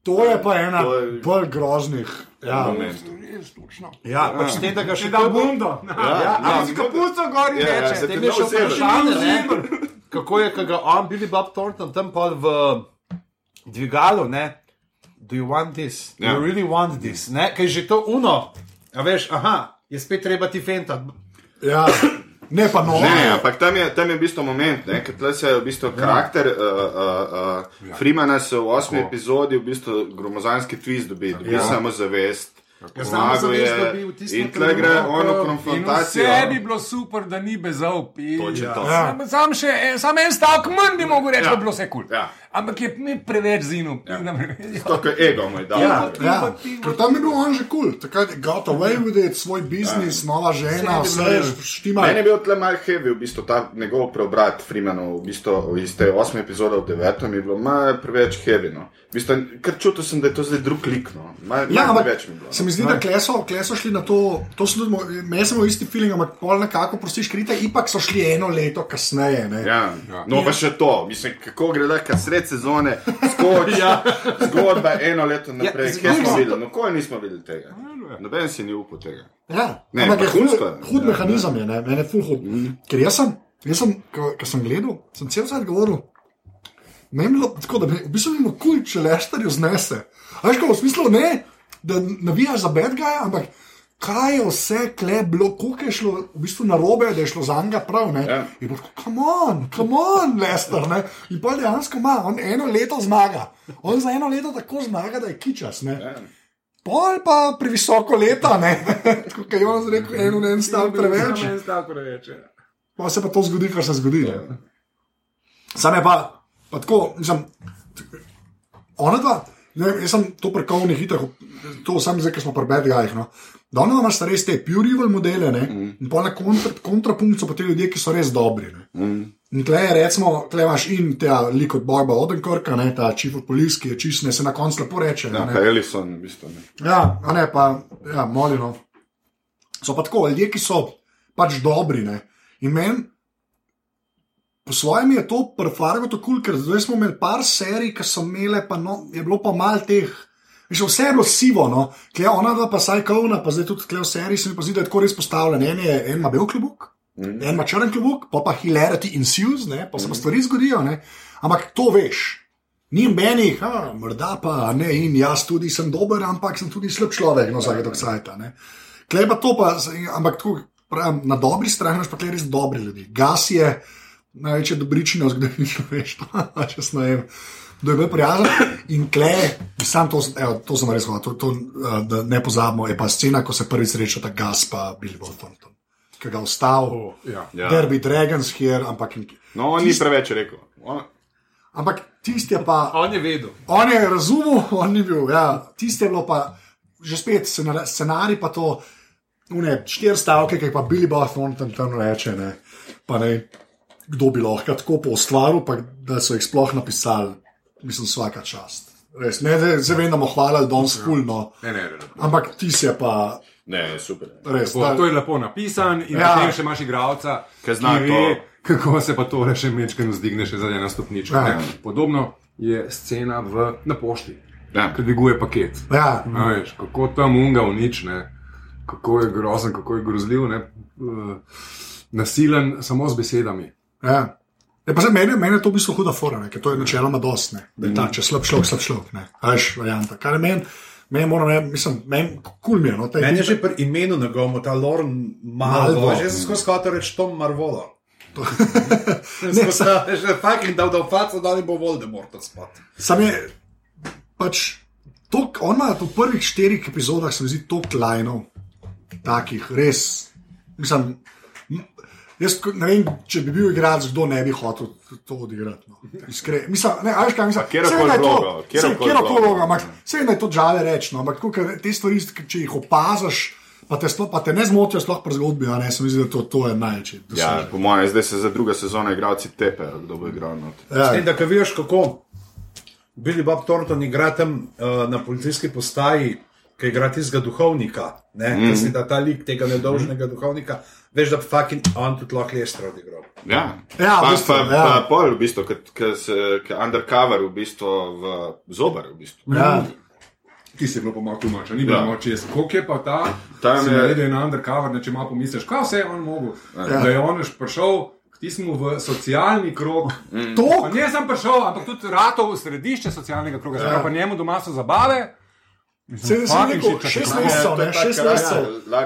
To je pa ena je- bolj groznih. Ja, moment. Res, točno. Ja, pač te, da ga še Da kako bundo. Ja, Ja, ja, si kapuco gori Ja, ja, reče. se Tem te je še ne vprašanje, ne? kako je, ko ga on, Billy Bob Thornton, tam pa v dvigalu, ne? Do you want this? Do Ja. you really want this? Ne? Kaj je že to uno? A veš, aha, je spet treba ti fentati. ja. Ne pa no. Ne, ampak tam je, tam je v bistvu moment, ker tle se je v bistvu karakter uh, uh, uh, Freemana se v osmi epizodi v bistvu gromozanski twist dobi, dobi Ja. samo zavest. Ja, samo zavest je dobi v tistem In tle gre ko- In konfrontacijo. vse bi bilo super, da ni bezov. Točno to. Ja. Sam, sam, še, sam en stavek manj bi mogel reči, Ja. da bi bilo vse kul. Cool. Ja. Ampak je mi preveč zinu. Ja. To, kar ego moj dal. Ja, ja. ti- Ker tam je bil on že kul, cool. takrat je got away with it, svoj biznis, nova žena, Vse je je štima. Meni je bil tle mal heavy, v bistvu ta njegov preobrat Freemanov, v bistvu iz te osme epizode v devetem je bilo malo preveč heavy. No. V bistvu, ker čutil sem, da je to zdaj drug lik. No. Mal, Ja, mal ampak je bilo. se No. mi zdi, da kleso, kleso šli na to, to so tudi, meni smo isti feeling, ampak pol nekako prostiš krite, ipak so šli eno leto kasneje. Ne? Ja. No, pa še to, mislim, kako gre da, kar sred sezone, skoči, ja. zgodba eno leto naprej. Ja, Ja, smo videli, no, ko nismo videli tega. Noben si ni upal tega. Ja, Ne, ampak je hud, hud Ja, mehanizem, je, ne, meni je full hud. Ker jaz sem, jaz sem, ko, ko sem gledal, sem cel cel govoril. Meni je bilo tako, da bi v bistvu imel kul, če leštarju znese. Veš, ko v smislu ne, da navijaš za bad guy, ampak kaj je vse kle bilo, koliko je šlo v bistvu na robe, da je šlo za njega prav. Ne? Ja. In tako, come on, come on, Lester. Ne? In pa dejansko ima, on eno leto zmaga. On za eno leto tako zmaga, da je kičas. Ne? Ja. Pol pa previsoko leta, ne. Kot je on rekel, eno en stav preveč. En stavek preveč. ja. Pa se pa to zgodi, kar se zgodi. Ja. Sam je pa, pa tako, mislim, ona dva, ne jaz sem to prekovni hitro, to sam zdaj, ker smo pri bedgajih. No. Da ona imaš res te pure evil modele, ne? mm. in pa na kontra, kontrapunkt so pa ti ljudje, ki so res dobri. Ne? Mm. In tle je, recimo, tle imaš in ta lik od Boba Odenkorka, ne, ta chief of police, ki je čist, ne se na koncu lepo reče. Ja, ne. Ellison, v bistvu. Ne. Ja, a ne pa, ja, molino. So pa tako, ljudje, ki so pač dobri. Ne? In meni, po svojem je to prefargo tako kul, cool, ker zdaj smo imeli par serij, ki so imele, pa no, je bilo pa mal teh. Veš, vse je bilo sivo, no, klej ona dva, pa saj kovna, pa zdaj tudi klej v seriji se mi pa zdi, da je tako res postavljen. En, je, en ima bel klubuk, mm. en ima črn klubuk, pa pa hilarity ensues, ne, pa se pa stvari zgodijo, ne. Ampak to veš. Ni menih, morda pa ne, in jaz tudi sem dober, ampak sem tudi slab človek, no, vsake dokajta. Klej pa to, pa, ampak tako, pravim, na dobri strani imaš pa klej res dobri ljudi. Gas je največja dobričina v zgodovini človeštva, če vem. Da je bil prijazen in klej, sam to, evo, to sem res hotel, to, to, uh, da ne pozabimo, je pa scena, ko se prvič sreča ta gas pa Billy Bob Thornton, ki ga vstal, O, ja. Ja. Derby Dragons here, ampak, No, on ni preveč rekel. On, ampak tisti je pa. On je vedel. On je razumel, on ni bil. Ja. Tiste je bilo pa, že spet scenar- scenarij, pa to, ne, štiri stavke, ki pa Billy Bob Thornton tam reče. Ne, pa ne, kdo bi lahko tako po ustvaril, pa da so jih sploh napisali, mislim, vsaka čast. Res, ne, da se vem, da bomo hvalili danes fulno, Ne, ne, ne. ampak ti si je pa ne, super. res. Lepo, to je lepo napisan, in Ja. potem še imaš igralca, Ki zna ve, to. kako se pa to še mečkano zdigne še za eno stopničko. Ja. Ja. Podobno je scena v, na pošti, Ja. ki dviguje paket. Ja, A Veš, kako tam unga unične, kako je grozen, kako je grozljiv, ne? Uh, nasilen samo z besedami. Ja. Je pa za mene, mene je to v bistvu huda fora, ne, ker to je načeloma da je ta, če slab človek, slab človek. ne. A Veš, varianta. Kar je meni, meni moram reči, mislim, meni kul mi je. No, Meni je tipe- že pri imenu njegovemu ta Lorn Malvo. že sem skozi hotel reči Tom Marvolo. Ne, Skozi že fucking dal da v faco, da ne bo Voldemort spot. Sam je pač tok, on ima v prvih štirih epizodah, se mi zdi, toliko lajnov, takih res. Mislim, Jaz ne vem, če bi bil igralec, kdo ne bi hotel to odigrati. No. Iskre- Mislim, ne, a veš kaj mislim. katero Saj koli vem, da je to- vlogo, katero saj koli katero koli vlogo. vlogo, ampak Vse je to žale reči, no, ampak ker te stvari, če jih opaziš, pa te, sploh, pa te ne zmotijo, sploh pri zgodbi, a ne, se mi zdi, da to, to je največji. Ja, po mojem, zdaj se za druga sezona igralci tepejo, kdo bo igral. not. Ja. tem, da ko vidiš, kako Billy Bob Thornton igra tam uh, na policijski postaji, ki igra tistega duhovnika, ne, mm. si da ta lik tega nedolžnega duhovnika, veš, da fucking on tudi lahko Lester odigral. Ja, Ja, v pa, bistvu, pa, ja. pa pol, v bistvu, ki je undercover, v bistvu v zobar. V bistvu. Ja. Ti si bilo pomalo tumača, ni bilo Ja. čez. Koliko je pa ta, si je- naredil na undercover, ne, če malo pomisliš, kaj vse je on mogel. Ja. Da je on už prišel k tistemu v socialni krog. To, Pa ne sem prišel, ampak tudi ratov v središče socialnega kroga, ja. pa njemu doma so zabave. Sem rekel, šest se- je taka, šest mesecev. Ja,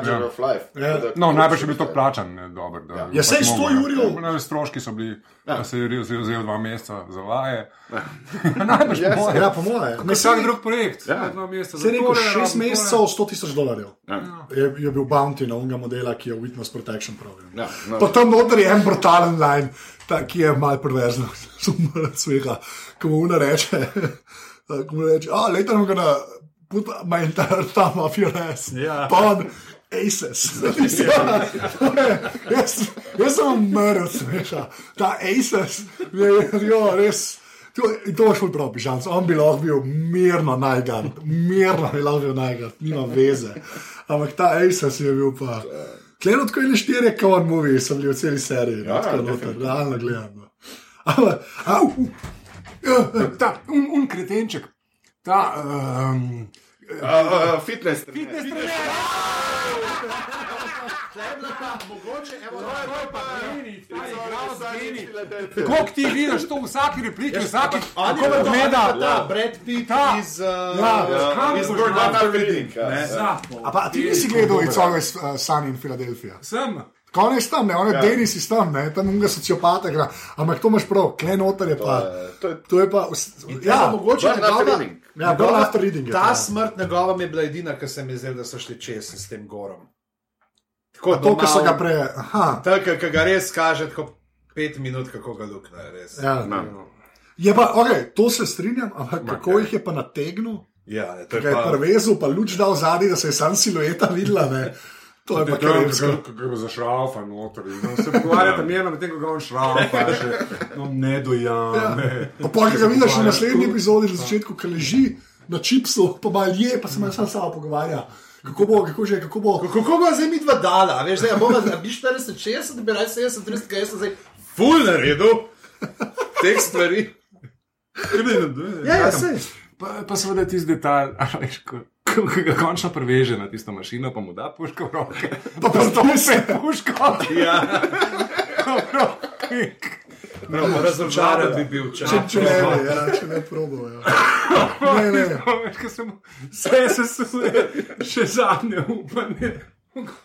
Ja. Ja. No, najbrž je bil to plačan, ne, dobro. Da, ja. Ja, saj 100 jurjev. No, stroški so bili, ja. da se je vzel, dva meseca za vaje. najbrž Ja, po moje. Ja, po moje. Ne, Vsak drug projekt, Ja. ja. dva meseca. Se je rekel, zatore, šest razen mesecev, 100 tisoč dolarjev. Ja. Je, je bil bounty na unga modela, ki je Witness Protection program. Ja, no. Pa tam noter je en brutalen line, ta, ki je mal perverzno, sumno smeha, ko mu una reče, ko mu reče, ah, later I'm gonna put my entire thumb off your ass. Ja. Pa on, Aces. jaz, jaz sem umrl, smeša. Ta Aces, je, jo, res. To, to je šlo prav, pižam. On bi lahko bil mirno najgard, mirno bi lahko bil najgard, nima veze. Ampak ta Aces je bil pa. Kleno tako je štirje kawan movi, so bili v celi seriji, ja, tako noter, realno gledano. Ampak, a, uh, uh, Ta un, un kretenček, ta. Um, Uh, uh, fitness. Fitness. Kako ti vidiš to v vsaki repliki, v vsaki On kako me gleda? ta Brad Pitt Ta. iz, uh, Ja. Kam iz boš Gordon dal? After Reading. Ja. ne. a pa a ti nisi gledal It's Always uh, Sunny in Philadelphia? Sem. Konec tam, ne, on je ja. Denis iz tam, ne, tam unga sociopata igra. Ampak to imaš prav, klenoter je pa. To je To je pa, Ja, ja, mogoče After njegova, ja, After Reading je ta ta. smrt njegova mi je bila edina, ki se mi je zdela, da so šli čez s tem gorom. Tako To, kar so ga pre. Aha, Tako, ki ga res kaže, tako pet minut, kako ga lukne. Res. ja. No. Je pa, ok, to se strinjam, ampak kako jih je pa nategnil, Ja, ne, je je pa. prevezal, pa luč dal zadnji, da se je sam silueta videla, ne. To je pa krepsko. Kako ga zašraufa noter. in on Se pogovarjate mirno, medtem ko ga on šraufa, še no, ne dojame. Pa pa ki ga vidiš v naslednji epizodi, na začetku, ki leži na čipsu, pa malo je, pa se ima sam samo pogovarja. Kako bo, kako že, kako bo. Kako bo zdaj mi dva dala, veš, zdaj bomo za bi 40, 60, bi raje 70, 30, kaj sem zdaj full naredil teh stvari. Ja, ja, sej. Pa, pa seveda tisti detalj, a veš, ko, ko ga končno preveže na tisto mašino, pa mu da puško v roke. Pa pa to se. Puško, Ja, v roke. prav, razočaran bi bil, če Če, če ne, bi, ja, če ne probo. Ja. Ne, ne. Se mu vse sesuje, še zadnje upanje.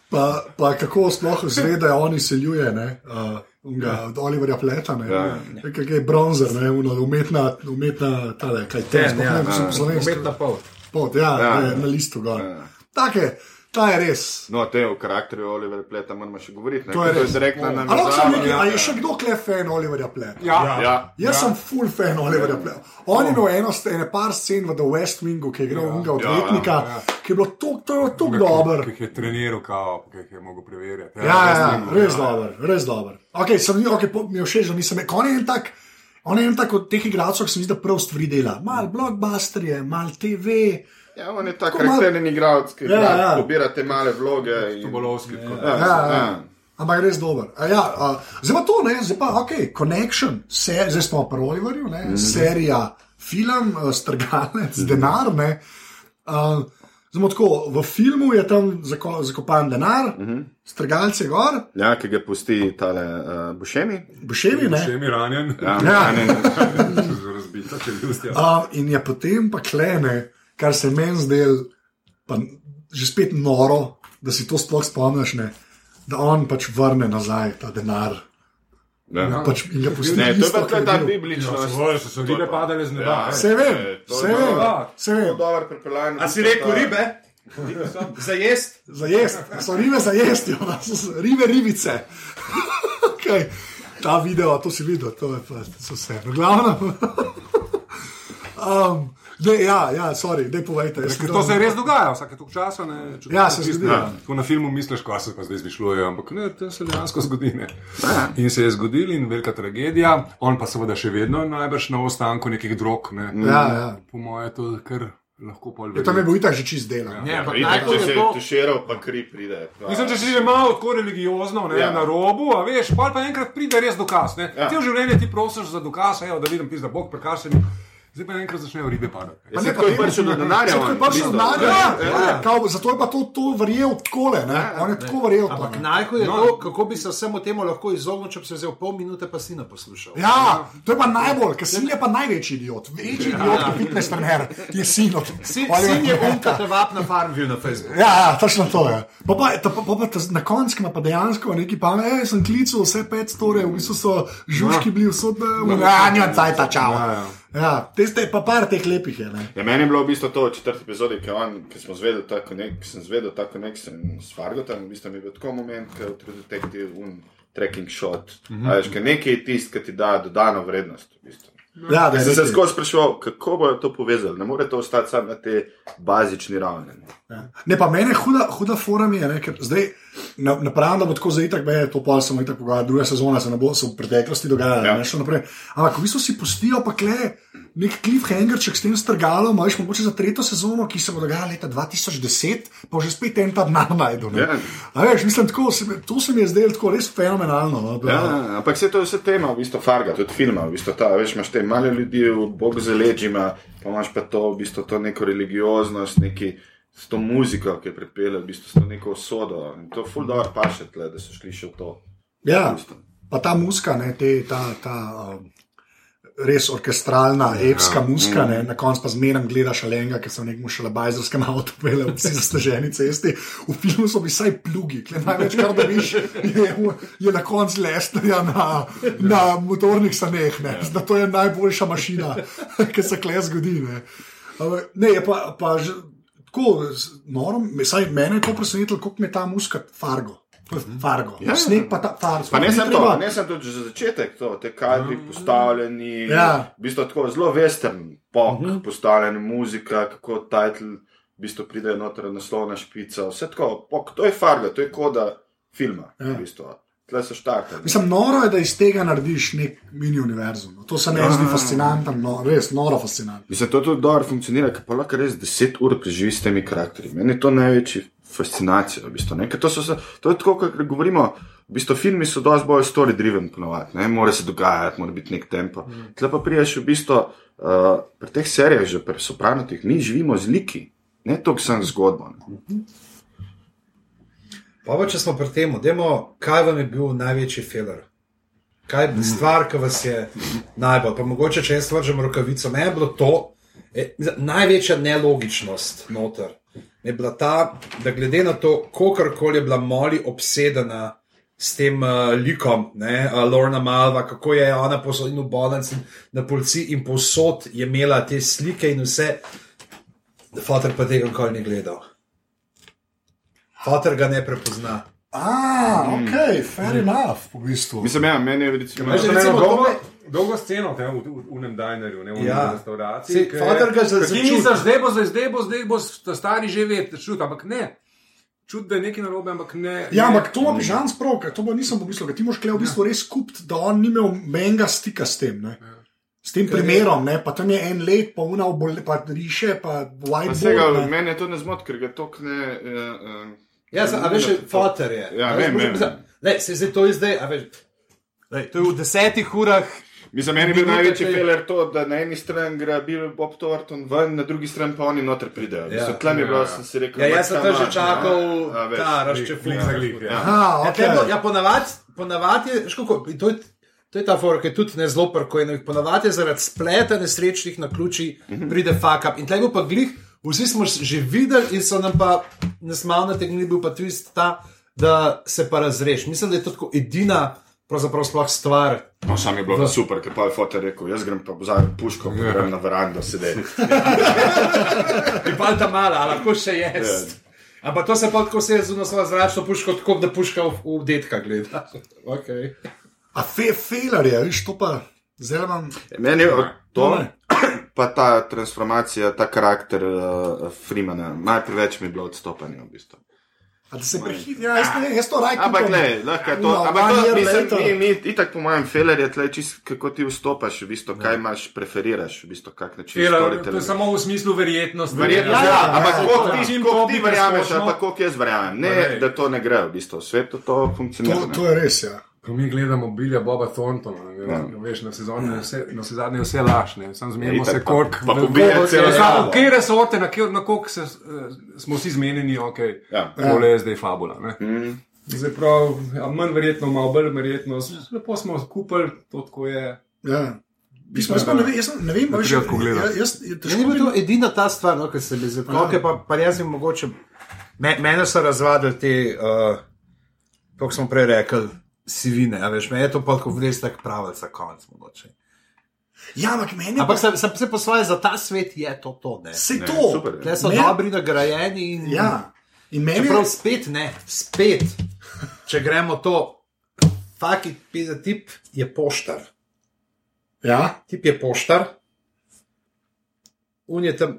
Pa, pa kako sploh zve, da je on izseljuje, ne? Uh, Unga, od Oliverja Pleta, ne, Ja. kaj je bronzer, ne, uno, umetna, umetna, tale, kaj te, Ten, ja, ne, ja, slovensko. umetna pol. Pot, ja, Ja. ja. na listu gor. Ja. Take, ta je res. No, te o karakterju Oliver Pleta moramo še govoriti. ne, To je ker res. direktna A, lahko sem navezava. nekaj, Ja, a je še kdo kle fan Oliverja Pleta? Ja, Ja. Jaz ja. sem full fan Oliverja Pleta. On je imel eno, ene par scen v The West Wingu, ki je igral unga odvetnika, ja. ki je bilo to, to, je tako dober. Ki jih je treniral, kao, ki jih je mogel preverjati. Ja, ja, ja, res res dober, res dober. Okay, sem, okay, po, mi je všeč, da nisem rekel, on je en tak. On je en tak od teh igralcev, ki se mi zdi, da prav stvari dela. Mal blockbuster je, mal TV. Ja, on je ta malo- karakterni igralec, ki Ja, ja, ja. pobira te male vloge. In... Bolovski. Ja, Ja, ja. ja. Ampak res dober. A Ja, a, zdaj pa to, ne, zdaj pa, ok, Connection, se, zdaj smo pri Oliverju, ne, mm -hmm. serija, film, eh, strgalec, denar. Ne, uh, Zdaj, tako, v filmu je tam zako, zakopan denar, mm -hmm. strgalce gor, Ja, ki ga pusti tale uh, Bušemi. boševi, ne. Še mi ranjen. Ja, Ja. ja. Razbita čeljustja. Uh, in je potem pa klene, kar se meni zdel, pa že spet noro, da si to sploh spomniš, ne, da on pač vrne nazaj ta denar. Ja. Pač, in ga pusti Ne, to je pa to kar je ta bil. bibličnost. Svoje so se ribe padale z neba. Ja. Se vem, to se vem, se vem. Dobro pripeljan. A si rekel ribe? Za jesti? Za jesti, so ribe za jesti, ribe ribice. okay. Ta video, to si videl, to je pa to so vse. No, glavno. um, ne, ja, ja, sorry, ne povejte. sem to se res dogaja, vsake toliko časa. Ne, Ja, se zgodi, ja. Tako na filmu misliš, ko se pa zdaj izmišljuje, ampak ne, to se dejansko zgodi. Ne. In se je zgodil in velika tragedija, on pa seveda še vedno najbrž na ostanku nekih drog. Ne. Ja, ja. Po mojem je to kar lahko pol Ja, tam je bil itak že čist delo. Ja. Ne, ampak Itak, najbolj če je se to. tuširal, pa kri pride. Pa, Mislim, če si že malo tako religiozno, ne, Ja. ja. na robu, a veš, pa, pa enkrat pride res dokaz. Ne. Ja. Ja. Ti v življenju ti prosiš za dokaz, evo, da vidim, pisa Bog prekašen. Zdaj pa enkrat začnejo ribe padati. Ja, se tako je prišel do denarja. Zato je on, prišel v denarja. Ja, ja, ja. Kao, Zato je pa to, to verjel takole. ne. On je tako verjel. Ampak ne. najhuje je No. to, kako bi se vsemu temu lahko izognil, če bi se vzel pol minute, pa si ne poslušal. Ja, to je pa najbolj, ker sin je pa največji idiot. Večji idiot kot fitness trener je sin od Sin, sin je umka, te vap na Farmville na Facebooku. Ja, ja, točno to je. Pa, pa, ta, pa, pa, pa ta, na koncu ima pa dejansko neki pa, ne, sem klical vse pet storje, v bistvu so žužki bili vsod, ja, nima cajta, čau. Ja, ja. Ja, te ste pa par teh lepih je, ne. Ja, meni je bilo v bistvu to v četrti epizodi, ki, on, ki smo zvedeli tako nek, ki sem zvedel tako nek, sem s Fargotom, v bistvu mi je bil tako moment, ki je v True Detective un tracking shot. Mm -hmm. Veš, ker nekaj je tisto, ki ti da dodano vrednost. V bistvu. Ja, da sem se skozi spraševal, kako bodo to povezali. Ne more to ostati samo na te bazični ravni. Ne. Ja. Ne, pa meni je huda, huda forum je, ne, ker zdaj napravim, da bo tako zdaj, tako je to pol samo tako pogovarjal, druga sezona se ne bo se v preteklosti dogajala, Ja. ne še naprej. Ampak v bistvu si pustijo pa kle nek cliffhangerček s tem strgalom, imaš mogoče za tretjo sezono, ki se bo dogajala leta 2010, pa že spet en ta dan najdu. ne. Ja. A veš, mislim, tako, se, to se mi je zdelo tako res fenomenalno. No, da, Ja, ampak se to je vse tema, v bistvu Farga, tudi filma. V bistvu ta, veš, imaš te male ljudi, v bog za leđima, pa imaš pa to, v bistvu to neko religioznost, neki. S to muziko, ki je pripela, v bistvu s to neko usodo. In to je ful dobro paše, tle, da so šli še v to. ja, V bistvu. pa ta muska, ne, te, ta, ta um, res orkestralna, epska muska, ne, na koncu pa zmeraj gledaš alenga, ki so v nekem šalabajzerskem avtu pele, vsi zasteženi cesti. V filmu so bili vsaj plugi, kle največ, kar dobiš, je, je na koncu lesnerja na, na motornih saneh, ne, da to je najboljša mašina, ki se kle zgodi. Ne, Ampak, ne je pa, pa že tako, noro, saj mene je to presenetilo, mi je ta muska fargo. To je Fargo. Ja. Sneg pa ta fargo. Pa ne sem to, ne sem tudi že začetek, to, te kadri postavljeni, Ja. v bistvu tako zelo western, pop, uh -huh. postavljena muzika, kako title, v bistvu pride noter naslovna špica, vse tako, pok, to je farga, to je koda filma, ja. v bistvu. Tle so štartali. Mislim, noro je, da iz tega narediš nek mini univerzum. no. To se mi zdi fascinantno, no, res noro fascinantno. Mislim, to tudi dobro funkcionira, ker pa lahko res 10 ur preživi s temi karakterji. Meni je to največji fascinacija. V bistvu, ne. Ker to, so, se- to je tako, kot govorimo. V bistvu, filmi so dosti bolj story-driven, ponovadi, ne mora se dogajati, mora biti nek tempo. Mm. Tle pa priješ v bistvu uh, pri teh serijah, že pri sopranotih, mi živimo z liki, ne toliko sem zgodbo. Ne. Pa, pa če smo pri tem, demo, kaj vam je bil največji filer? Kaj je stvar, ki vas je najbolj, pa mogoče če jaz vržem rokavico, meni je bilo to, mislim, največja nelogičnost noter. Je bila ta, da glede na to, koliko je bila Molly obsedena s tem uh, likom, ne, uh, Lorna Malva, kako je ona posod in v bolnici, na policiji in posod je imela te slike in vse, Fotor pa tega nikoli ni gledal. Fotor ga ne prepozna. Ah, ok, fair enough, v bistvu. Mislim, ja, meni je recimo, Veš, Imamo recimo, dolgo, to dolgo sceno te, v, v, v enem dinerju, ne, v Ja. ja. restavraciji. Fater ga za- ke Ti začuti. misliš, zdaj bo, zdaj, zdaj bo, zdaj bo sta stari že vedeti, čut, ampak ne. Čut, da je nekaj narobe, ampak ne. Ja, ampak to ima pižam sprav, ker to pa nisem pomislil, ker ti moraš kle v bistvu res kupiti, da on ni imel menga stika s tem. Ne? S tem primerom, ne? pa tam je en let, pa una obole, pa riše, pa Pa vsega, whiteboard. ne. meni je to ne zmot, ker ga tokne. Uh, uh, Ja, za- a veš, fotor je. Ja, vem, vem. Lej, se zdaj to je zdaj, a veš. Lej, to je v desetih urah. Mislim, meni je bil največji te- feler to, da na eni strani gre Bill Bob Thornton ven, na drugi strani pa oni noter pridejo. Ja. Ja, Tlem je bilo, Ja. sem si rekel, Ja, "Ma, jaz sem to že čakal, a, a, veš, ta Flik razčefljiv. za glih, ja. Aha, Ja, ja, ponavadi, ponavadi je, veš kako, to je, to je ta fork, ki je tudi ne zelo parkojno. Ponavadi je zaradi spleta nesrečnih na ključi pride fuck up. In tle je bil pa glih, vsi smo že videli in so nam pa nesmalno nategnili, bil pa twist ta, da se pa razreš. Mislim, da je to tako edina, pravzaprav sploh stvar. No, sam je bilo pa super, ker pa je fotor rekel, jaz grem pa vzamem puško, pa grem na verando sedeti. In pa ta mala, a lahko še jaz. Ampak to se pa tako se zunaj svojo zračno puško, tako da puška v, v detka gleda. Okay. A fe, felar je, viš, to pa zdaj imam. Meni je to, Ne. Pa ta transformacija, ta karakter uh, Freemana, malo preveč mi je bilo odstopanja v bistvu. A da se prehiti, ja, jaz, ne, jaz to raj Ampak ne, lahko je to. No, ampak to, mislim, mi, mi, itak po mojem feler je tle čist, kako ti vstopaš, v bistvu, kaj imaš, preferiraš, v bistvu, kak način Fela, to je samo v smislu verjetnosti. Verjetno, Ja, ja, ja, ampak ja, koliko ja. ti, to ti verjameš, ali pa koliko jaz verjamem. Ne, da to ne gre, v bistvu, v svetu to funkcionira. To, to je res, ja. Ko mi gledamo Bilja Boba Thorntona, ja. Ja. veš, na sezoni je vse, na vse vse lažne, sam zmenimo se, pa- koliko pa pobija celo Ja, slavo. v kje resorte, na, na koliko se, uh, smo vsi zmenjeni, ok, Ja. tole je zdaj fabula. Ne? Mm. Zdaj prav, ja, manj verjetno, malo bolj verjetno, lepo smo kupili, to tako je. ja. Mislim, jaz, pa ne vem, jaz ne vem, Da veš, treba tako gledati. ja, jaz, jaz, Meni težko je bila bi- to edina ta stvar, no, ki se mi zdi, okay, pa, pa jaz jim mogoče. Me, mene so razvadili te, uh, kot smo prej rekli, sivine. a Veš, me je to pa kot res tak pravica, konec mogoče. Ja, ampak meni je Ampak pa- sem, se po svoje, za ta svet je to to. Ne. se Ne, to. Tle so Meni- dobri, nagrajeni in Ja. In meni je, spet ne, spet, če gremo to, faki pisa tip je poštar. ja, Tip je poštar, un je tam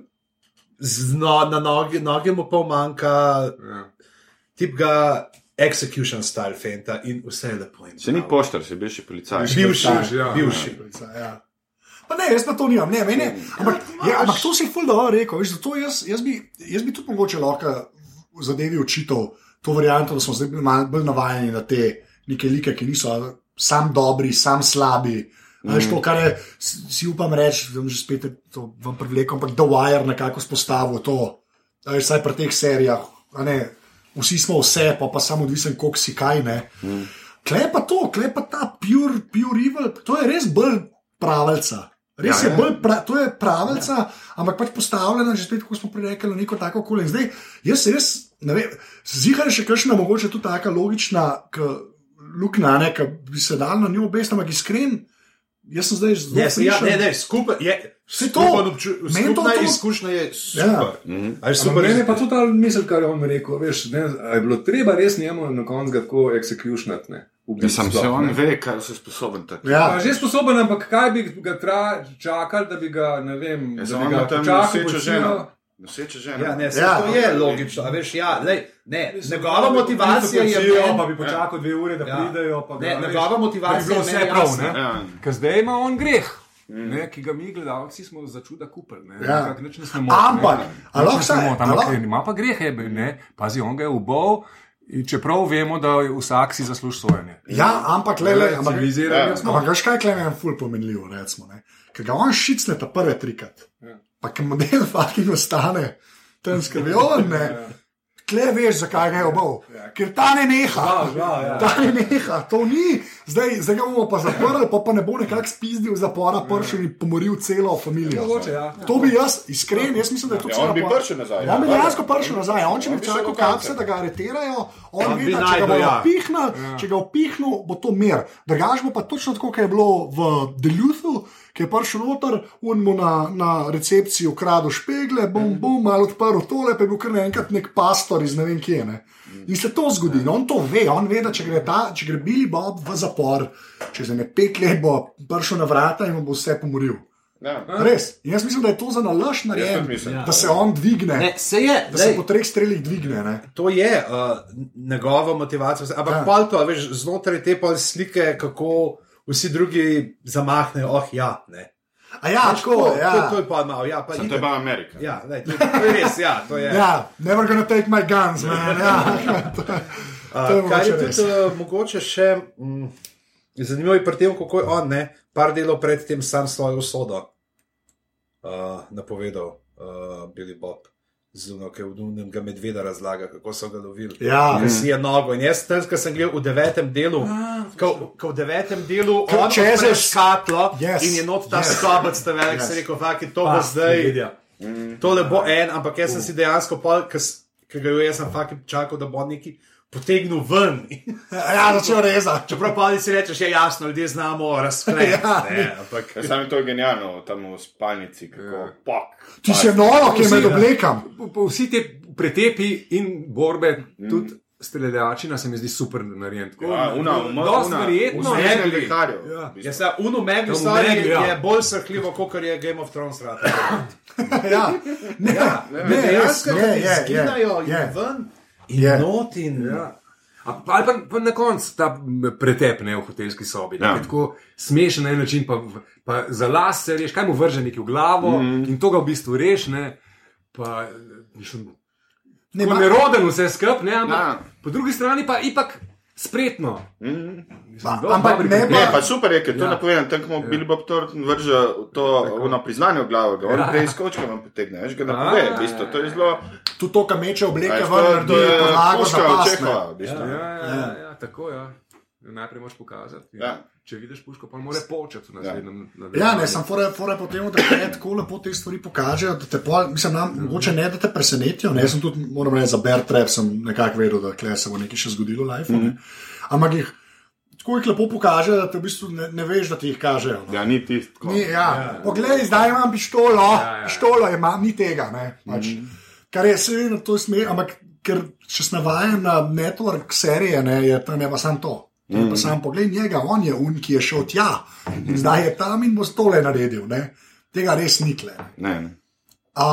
z no, na nogi, noge mu pa manjka, Ja. tip ga execution style fenta in vse je lepo. in Se ni prav. poštar, si bil še policaj. Bivši, Bivši, ja. bivši. ja. Pa ne, jaz pa to nimam, ne, meni. Ampak, ja, ampak to si ful dobro rekel, veš, zato jaz, jaz, bi, jaz bi tudi mogoče lahko zadevi očital to varianto, da smo zdaj bili malo bolj navajeni na te neke like, ki niso sam dobri, sam slabi. Mm. Veš, to, kar je, si upam reči, da že spet to vam privlekel, ampak The Wire nekako spostavil to, veš, vsaj pri teh serijah. a Ne, vsi smo vse, pa, pa samo odvisen, koliko si kaj ne. Mm. Klej pa to, klej pa ta pure, pure evil, to je res bolj pravica. Res Ja, ja, je ja. bolj, pra, to je pravica, ja. ampak pač postavljena, že spet, kot smo prej rekli, neko tako okolje. In Zdaj, jaz res, ne vem, zihar je še kakšna, mogoče tudi taka logična, luknja, ki bi se dal na njo obest, ampak iskren, jaz sem zdaj zelo Yes, ja, ne, ne, skupaj je. Saj to, skupen obču- meni to- Skupna to- izkušnja je super. Ja. Ja. Super, meni je pa tudi ta misel, kar je on rekel. Veš, ne, je bilo treba res njemu na koncu tako executionati. Ja, sam se on ne. ve, kaj se sposoben tako. Ja. Pa Že sposoben, ampak kaj bi ga tra, čakali, da bi ga, ne vem, Ja, da bi ga počakal, nosečo policijo? ženo. Noseče žene. Ja, ne, Ja. to je logično. a Veš, ja, lej, ne, njegova motivacija je Policijo, meni- Pa bi počakal dve ure, da Ja. pridejo. pa Ne, ga, veš, njegova motivacija da bi bilo je vse prav. ne. Ja. Ker zdaj ima on greh. Ne, ki ga mi, gledalci, smo za čuda kupili. ne. Ja. Ne ne. Ampak, a Nič lahko ne Ampak lahko- je- ima pa greh, je, ne. Pazi, on ga je ubol. in Čeprav vemo, da vsak si zasluži sojenje. Ja, ampak le, le, ampak, ja. ampak veš kaj, klej je ful pomenljivo, recimo, ne. Ker ga on šicne ta prve trikrat. Ja. Pa ki model fucking ostane, tam skrbijo, ne. Kle veš, zakaj ga je obal. Ker ta ne neha. Žal, žal, ja. Ta ne neha, to ni. Zdaj, zdaj ga bomo pa zaprli, pa, pa ne bo nekako spizdil zapora, pršil in pomoril celo familijo. Mogoče, ja. To bi jaz, iskren, jaz mislim, da je to Ja, on bi prišel nazaj. Ja, on bi Ja, dejansko ja. prišel nazaj. On, če bi čakal kapse, da ga aretirajo, on bi da če ga našel, bojo ja. če ga upihnil, bo to mir. Drugač bo pa točno tako, kot je bilo v Deluthu, ki je prišel noter, un mu na, na recepciji ukradel špegle, bom, bom, malo odprl tole, pa je bil kar naenkrat nek pastor iz ne vem kje. Ne. In se to zgodi, in on to ve, on ve, da če gre, ta, če gre Billy Bob v zapor, čez ne pet let bo prišel na vrata in bo vse pomoril. Ja. Res. In jaz mislim, da je to za nalaž narejeno, mislim. da se on dvigne, Ne, se je, da se lej, po treh strelih dvigne. Ne. to je uh, njegova motivacija. Ampak Ja. ja. pol to, a veš, znotraj te pol slike, kako vsi drugi zamahnejo, oh ja, ne. A ja, Pač tako, to, ja. to, to je pa malo, ja, pa Sam to je pa Amerika. Ja, lej, to, to je res, ja, to je. Ja, never gonna take my guns, man. Ja. to, je- to je Uh, kar je tudi uh, mogoče še mm, zanimivo je pri tem, kako je on, ne, par delov predtem sam svojo usodo uh, napovedal, uh, Billy Bob. Zuno, ki je v Dunem ga medveda razlaga, kako so ga lovili. Ja. Ki si je nogo. In jaz, tam, ko sem gledal v devetem delu, ko, ko v devetem delu odpre škatlo Yes. in je not ta Yes. skabec, ta velik, Yes. yes. se rekel, fakt, to bo zdaj. Tole bo en, ampak jaz sem si dejansko, ki ga je jaz sem fakt čakal, da bo neki potegnil ven. Ja, začel rezati. Čeprav pa ti si rečeš, je jasno, ljudje znamo razkriti. Ja. ja, ampak Ja, sam je to genialno, tam v spalnici, kako pak. Ti si noro, ki je ja. oblekam. Vsi ti pretepi in borbe, tudi streljačina se mi zdi super narejen. Tako, Ja, una, uma, dosti una, verjetno. vse ne, je lekarjev. Ja. Ja, se, Uno Megli Ja, v stvari Megli, ja. je bolj srhljivo, kot je Game of Thrones. rad. ja, ne, Ja, ne, ne, res, dejansko, je, da je, je, izginajo in je. ven in Je. not in. Ja. A- Ali pa, pa na koncu ta m, pretep ne, v hotelski sobi. Ja. Ja. Tako smešen na en način, pa, pa za las se reš, kaj mu vrže neki v glavo mm. in to ga v bistvu reš. Ne, pa, mislim, Ne, ne, ma- neroden vse skup, ne, ampak Ja. ja. po drugi strani pa ipak spretno. Mm. Ampak ne. Ne, Pa- super je, ker to Ja. ne povem, tam ko Billy Bob Thornton vrže to ono priznanje v glavo, ga on Ja. prej iz kočka vam potegne, veš, ga ne A, pove, ja, v bistvu, ja, to je ja. zelo, Tudi to, kar meče obleke, to, naredi to je podlago za. Čehova, v bistvu. Ja, ja, ja, ja, tako ja. Najprej moraš pokazati. Ja. Če vidiš puško, pa mora početi v naslednjem. Ja, ne, sem fora, fora po tem, da te tako lepo te stvari pokažejo, da te pol, mislim, nam, mogoče ne, da te presenetijo. Ne, sem tudi, moram reči, za Bear Trap sem nekako vedel, da se bo nekaj še zgodilo v life. Mm. Ampak jih tako jih lepo pokaže, da te v bistvu ne, ne veš, da ti jih kažejo. no. Ja, ni tisto. Ni, ja. Ja. Poglej, zdaj imam pištolo, ja, ja. ja. pištolo imam, ni tega. Ne, pač. mm. Kar je seveda to smer, ampak ker če sem navajen na network serije, ne, je tam je pa sam to. Je Pa sam pogled njega, on je un, ki je šel tja in zdaj je tam in bo stole naredil. Ne. Tega res nikle. Ne, ne. A,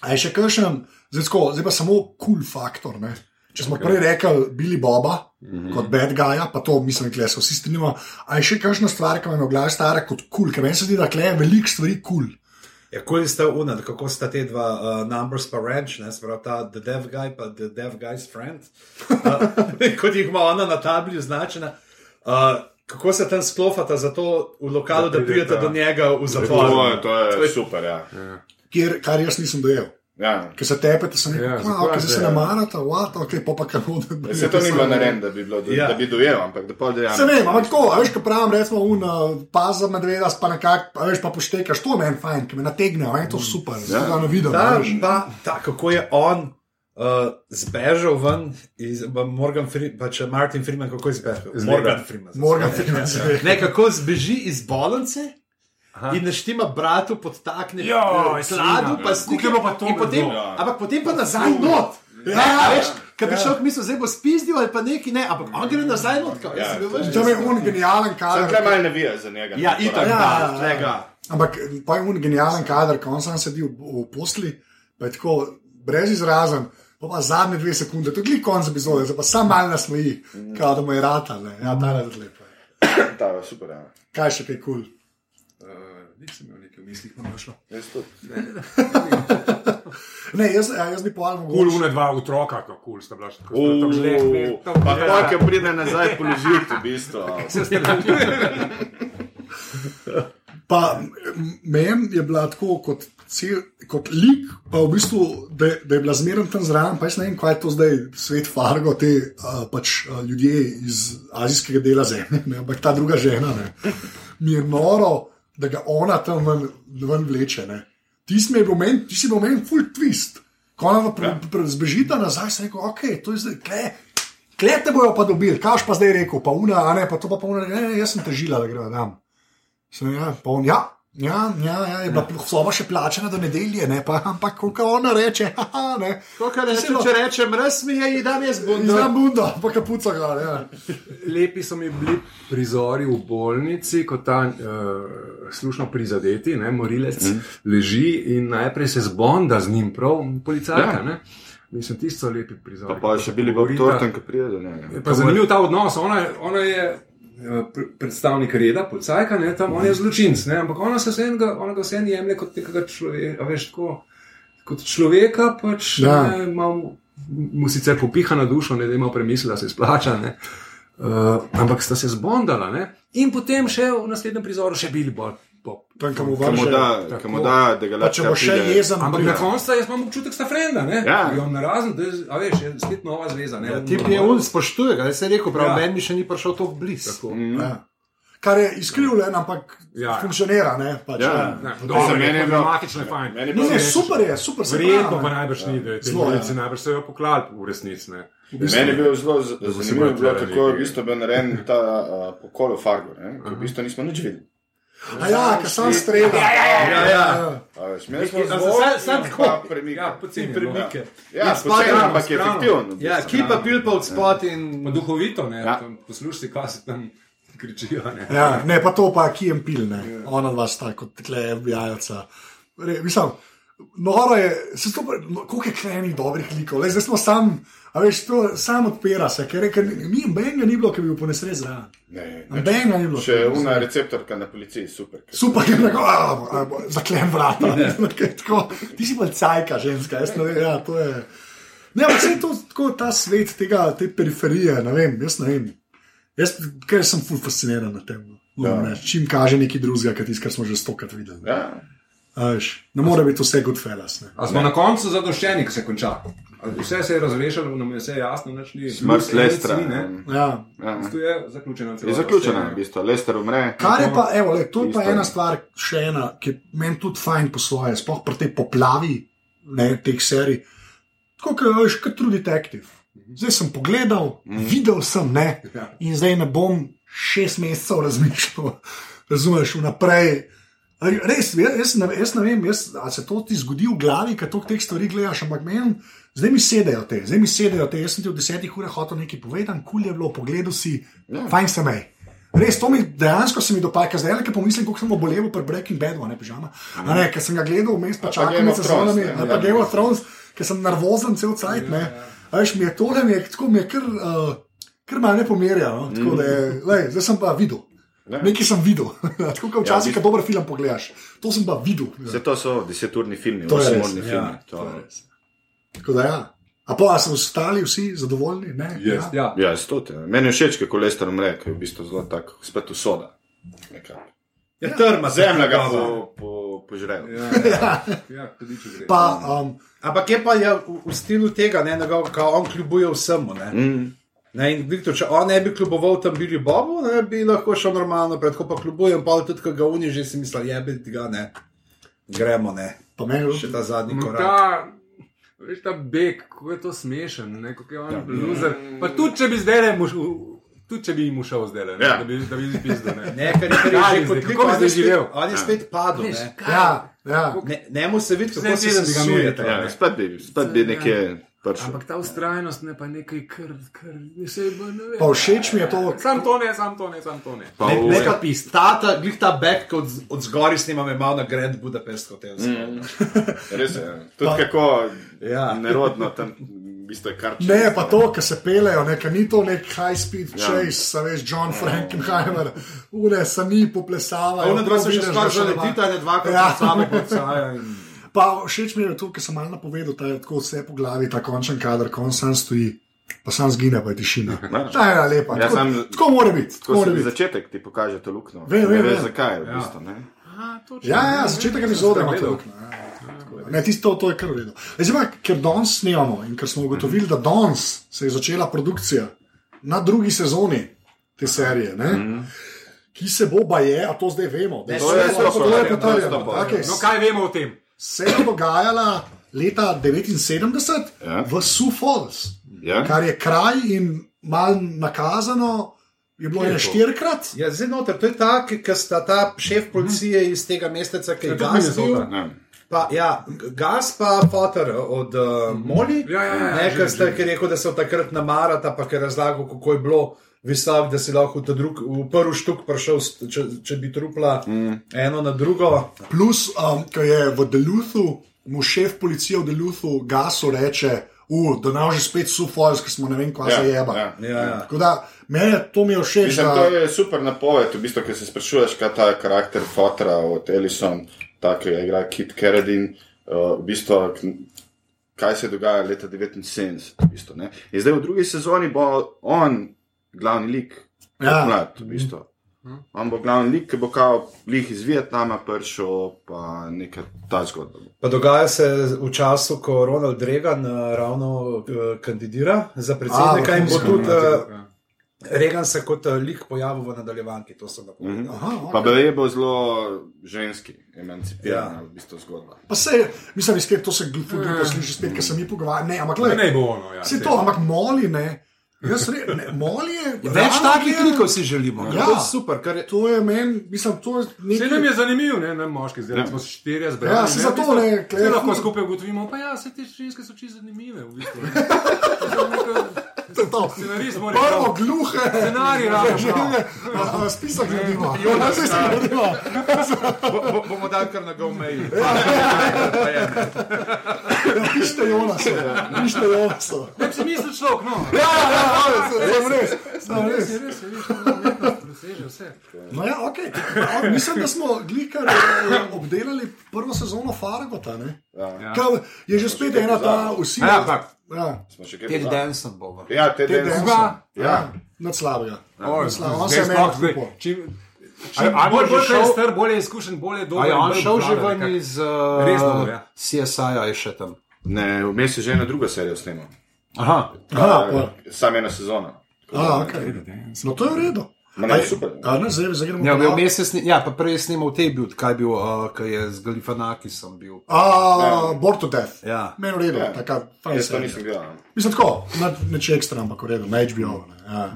a je še kakšen, zdaj, tako, zdaj pa samo kul cool faktor. Ne. Če smo okay. prej rekli Billy Boba mm -hmm. kot bad guy, pa to mislim, da se vsi strinjamo. A je še kakšna stvar, ki me je v glavi stara kot kul, cool, ker meni se zdi, da je veliko stvari kul. Cool. Ja, kul sta unad, kako sta te dva uh, numbers pa ranch, ne, sprav ta The Dev Guy pa The Dev Guy's Friend, uh, kot jih ima ona na tabli označena. Uh, kako se tam sklofata za to v lokalu, da, Da pridete do njega v To, zapor? je- to je super, ja. Kjer, kar jaz nisem dojel. Ja. Ker se tepete, sem rekel, Ja, ja, zakaj okay, se, se ja. ne marate, what, ok, pa pa kako da Se to ni bilo narejeno, da bi, bilo, da, Ja. ja. da bi dojel, ampak da pol Se dejansko. vem, ampak tako, a veš, ko pravim, recimo, un, paza medveda, pa nekako, a veš, pa poštekaš, to meni fajn, ki me nategne, meni je to super, ja. Ja. da ne vidim. Ta, a veš. pa, ta, kako je on uh, zbežal ven iz Morgan Freeman, pa če Martin Freeman, kako je zbežal? Morgan. Freeman. Morgan Freeman se ve. Ne, kako zbeži iz bolnice. In naštima bratu podtakne sladu, pa ja. je pa to in potem? Ja. ampak potem pa nazaj not. Ja, ja, veš, kaj bi šel, misel, zdaj bo spizdil ali pa neki ne, ampak on gre nazaj not, kao, jaz Ja. Tam je un genijalen kader. tukaj malo navija za njega. Ja, itak, Ja, da, ja, ja. tega. Ampak pa je un genijalen kader, ko on sam sedi v, v posli, pa je tako brez izrazen. Pa, pa zadnje dve sekunde, to je konc epizode, zdaj pa sam mal nasmeji, mm. kao da mu je rata, ne, ja, ta je lepo. Ta je super, ja. Kaj še kaj kul? Cool? Uh, nisem imel nekaj v mislih, pa ne šlo. Jaz tudi. Ne, jaz, ja, jaz bi povedal, Kul, une dva otroka, kako kul sta bila. tako tam zle- Uuu, tam- Pa pa, ki pride nazaj položiti, v bistvu. Pa m- meni je bila tako kot, cel, kot lik, pa v bistvu, da, da je bila zmeraj tam zraven. Pa jaz ne vem, kaj je to zdaj, svet Fargo, te uh, pač, uh, ljudje iz azijskega dela zemlje, ne, ampak ta druga žena. Ne, mi je noro, da ga ona tam ven, ven vleče. Ne. Ti si bil meni, ti si bil meni full twist. Ko ona pre, pre, zbežita nazaj, sem rekel, ok, to je zdaj, kle. Klete bojo pa dobili, kaj pa zdaj rekel, pa una, a ne, pa to pa pa una, ne, ne, jaz sem težila, da gremo tam. Sem, ja, pa on, ja, ja, ja, ja, je bila soba še plačena do nedelje, ne, pa, ampak kako ona reče, haha, ne. To, kar rečem, če rečem, res mi je, da mi je zbundo. Znam bundo, pa kapuca ga, ja. Lepi so mi bili prizori v bolnici, ko ta uh, slušno prizadeti, ne, morilec, mm. leži in najprej se zbonda z njim, prav policajka. Ja. Ja. Mislim, tisti so lepi prizori. Pa pa še bili Bob Thornton, ki pride do njega. Je pa zanimiv ta odnos. Ona, ona je predstavnik reda, policajka, ne, tam on je zločinc, ne, ampak ona se vseeno ona ga vseeno jemlje kot nekega človeka, veš, tako, kot človeka, pač Ja. ne, mal, mu sicer popiha na dušo, ne, da ima premisli, da se splača. Ne. Uh, ampak sta se zbondala ne? in potem še v naslednjem prizoru še bili bolj pop. Tam, kam mu da, mu da, da ga Pa če bo še jezen, Ampak na koncu jaz imam občutek, da sta frenda, ne? Ja. Jo narazen, da je, a veš, je spet nova zveza. Ne? Ja, tip je un, spoštuje ga, jaz sem rekel, prav, Ja. meni še ni prišel tako blizu. Tako. Ja. Kar je izkrivljen, ampak Ja. ja. funkcionira, ne, pač, Ja. ja. Ne, Za dobro, mene meni je je je fajn. Meni je Ne, bilo ne, super je, super se Verjetno pa ne. najbrž ni, da je Zelo, ja. najbrž so jo poklali v resnici. ne. Meni je bilo zelo se zanimivo, kako je v bistvu bil narejen ta uh, pokol v Fargo, ne? ko v bistvu nismo nič videli. A ja, ki sem streljal. Ja, Ja, ja. A veš, imeli smo A za- zvok, sam- sam pa tako. premike. Ja, poceni. no. Premike. Ja, In spoceni, spadamo ampak je efektivno. Ja, kipa pil pa od spot in Pa duhovito, ne, Ja. poslušaj, si, kaj se tam kričijo. Ne. Ja, ne, pa to pa Kijem Pil, ne. Ona dva sta kot tle FBI-jevca. Mislim, noro je, se to, pa- no, koliko je klenih dobrih likov, le zdaj smo sam, a veš, to sam odpira se, ker, ker ni benga ni bilo, ki bi bil po nesreči zraven. Ne, Benga ni bilo. Še una receptorka na policiji, super. Super, je tako, a, a, zaklem vrata. tako, ti si pa cajka, ženska, jaz ne vem, ja, to je. Ne, ampak vse to, tako, ta svet tega, te periferije, ne vem, jaz ne vem. Jaz, ker sem ful fasciniran na tem. no, reči. Čim kaže nekaj drugega, kot tisto, kar smo že stokrat videli. Ja. A veš, ne more biti vse good fellas. Ne. A smo na koncu zadoščeni, ko se konča. A Vse se je razrešilo, nam je vse jasno, nič ni. Smrt Lestra. Ne, Ja. Ja. Tu je zaključena. Je zaključena, v bistvu. Lester umre. Kar je pa, evo, le, to je pa ena stvar, še ena, ki meni tudi fajn po svoje, sploh pri tej poplavi ne, teh serij. Tako kot veš, kot True Detective. Zdaj sem pogledal, mm. videl sem, ne, Ja. in zdaj ne bom šest mesecev razmišljal, razumeš, vnaprej. Res, jaz, jaz, ne, jaz ne vem, jaz, ali se to ti zgodi v glavi, kad toliko teh stvari gledaš, ampak meni, zdaj mi sedejo te, zdaj mi sedejo te. Jaz sem ti v desetih urah hotel nekaj povedati, kul je bilo, pogledal si, ja. fajn se mej. Res, to mi dejansko se mi dopada, zdaj le, ki pomislim, kako sem obolel pri Breaking Badu, a ne pižama. A ne, ker sem ga gledal vmes, pa med of Thrones, sezonami, ne, ali pa ja. Game of Thrones, ker sem nervozen cel cajt, ne. A veš, mi je tole, mi je tako, mi je kar, uh, kar malo ne pomerja, no? tako da je, lej, zdaj sem pa videl. Ja. Nekaj sem videl, tako kot včasih, v ja, ko dober film pogledaš. To sem pa videl. Vse to so deseturni filmi, To je res, osemurni ja, filmi. to To- je res. Tako da ja. A pa a so ostali vsi zadovoljni? Ne? Yes, ja. Ja, stote. Meni je všeč, kako Lester umre, ker je v bistvu zelo tako, spet usoda. Nekako. Ja, trma, Zemlja ga po, po, požrejo. Ja, ja, ja, gre. Pa, um, Ampak je pa je v, v stilu tega, ne, da on kljubuje vsemu. Ne. Mm. Ne, in Viktor, če on ne bi kljuboval tam Billy Bobu, ne, bi lahko šel normalno, predko pa kljubujem, pa tudi, ko ga oni že si mislijo, jebe ga, ne. Gremo, ne. pa meni, Še ta zadnji korak. Ta, veš, ta beg, kako je to smešen, ne, kako je on ja. loser. Pa tudi če bi zdaj le šel, tudi če bi jim šel zdaj Ja. da bi, da bi izpisal. Ne. Ne, ker je, je bi kot bi zdaj je živel? On je spet padel. Ne. ja, ja. Ne, ne mu se vidi, kako se sesuje. ja. Ja, spet bi, spet bi nekje prišel. Ampak ta ustrajnost ne pa nekaj, kar, kar se bo ne ve. Pa všeč mi je to, Sam to ne, sam to ne, sam to ne. Pa Ne, v- ne pa pist. Ta, ta, glih ta back, od, od zgori snimam, je malo na Grand Budapest hotel. Mm. Res je. Tudi kako Ja. nerodno tam, je kar Ne, pa to, ki se pelejo, ne, ker ni to nek high speed Ja. chase, ja. veš, John Frankenheimer, ure se ni poplesavajo. Ona dva to se še vidiš, skoraj da že še letita, ne dvakrat Ja. ja. same podcaja. Pa všeč mi je to, kar sem malo napovedal, da je tako vse po glavi, ta končen kader, ko sam stoji, pa sam zgine, pa je tišina. Ja. Ta je lepa. Ja, Tako, sam- tako mora biti. Tako Ko mora biti. začetek ti pokaže to luknjo. Vem, Ne vem, vem. zakaj, v bistvu. ne. Ja, ja, začetek epizode ima to luknjo. ja. Ne, tisto, to je kar v redu. Zdaj, pa, ker danes snemamo in ker smo ugotovili, da danes se je začela produkcija na drugi sezoni te serije, ne, ki se bo baje, a to zdaj vemo. da Ne, se to je je je Okej, No, kaj vemo o tem? Se je dogajala leta 79 Ja. v Sioux Falls, Ja? kar je kraj in mal nakazano, je bilo je štirikrat. Ja, zdaj noter, to je ta, ki sta ta šef policije iz tega mesteca, ki je Ja, bil. Minnesota. Ne. Pa, ja, gas pa fotor od uh, Moli, Ja, ja, ja, ne, že, ker ste že. rekel, da se od takrat namarata, pa ker je razlagal, kako je bilo visok, da si lahko ta drug, v prvi štuk prišel, če, če bi trupla mm. eno na drugo. Plus, um, ko je v Deluthu, mu šef policije v Deluthu gasu reče, uh, da nam že spet Falls, ker smo ne vem, kva Ja, se jeba. ja. Ja, ja. Tako da, meni to mi je všeč. Mislim, da- to je super napoved, v bistvu, ker se sprašuješ, kaj ta karakter Fotra od Ellison, tako je igra Kit Carradine, uh, v bistvu, kaj se dogaja leta 79. V bistvu, ne. In zdaj v drugi sezoni bo on glavni lik, Ja. mlad, v bistvu. On bo glavni lik, ki bo kao lik iz Vietnama prišel, pa neka ta zgodba. Pa dogaja se v času, ko Ronald Reagan uh, ravno uh, kandidira za predsednika A, in bo tudi uh, Ja. Reagan se kot lik pojavil v nadaljevanki. To sem napovedal. Aha, Pa okay. okay. bo zelo ženski, emancipirana, ja. v bistvu zgodba. Pa se, mislim, spet to se glupo sliši, spet, ker se mi pogovarjamo. Ne, ampak Ne, gledaj, ne bo ono. Ja, Vse to, ampak moli ne. Jaz re, ne, moli je. Več takih klikov si želimo. Ja. To je super. Kar je, To je meni, mislim, to je Vse nam nekaj. je zanimivo, ne, ne moški, zdaj ja. smo se štirje zbrali. Ja, se zato, v bistvu, ne, Vse lahko skupaj ugotovimo, pa ja, se te ženske so čisto zanimive. V bistvu. To je to. Scenarist mora Prvo biti. gluhe. Scenarij rabiš, Že no. ne, a, a, Spisek gradimo. Ja, spisek gradimo. bo, bo, bomo dali kar na go meji. Pište Jonaso. Pište Jonaso. Ne bi si mislil človek, no. Ja, ja, ja, sem res. Sem Res je, je, je. No ja, okay. A, Mislim, da smo glikar eh, obdelali prvo sezono Fargota. ne? Ja. Kaj, je že spet ena ta usilja. Ja, tak. Ja, Smo še kaj Ted? Danson bo. Ja, te Ted. Danson. Ja. ja. Nad slabega. Nad slabega. On zdaj je sploh zdaj, kupil. čim- Ali- Bolj je bolj je šel- star, bolj je izkušen, bolj je dober. Je on bolj šel že ven iz uh, ja. CSI-ja, je še tam. Ne, vmes je že ena druga serija snimal. Aha, Aha, pa. Sam ena sezona. A, okay. No, to je v redu. Ne, Aj, super. A, ne, zdaj, zdaj gremo ja, bil sni- ja, pa prej snimal te bil, kaj bil, uh, kaj je z Galifanakisom bil. A, Bored to Death. Ja. Meni v redu, Ja. taka fajn Jaz to nisem gledal. no. Mislim tako, na, neče ekstra, ampak v redu, na HBO. Ne, ja.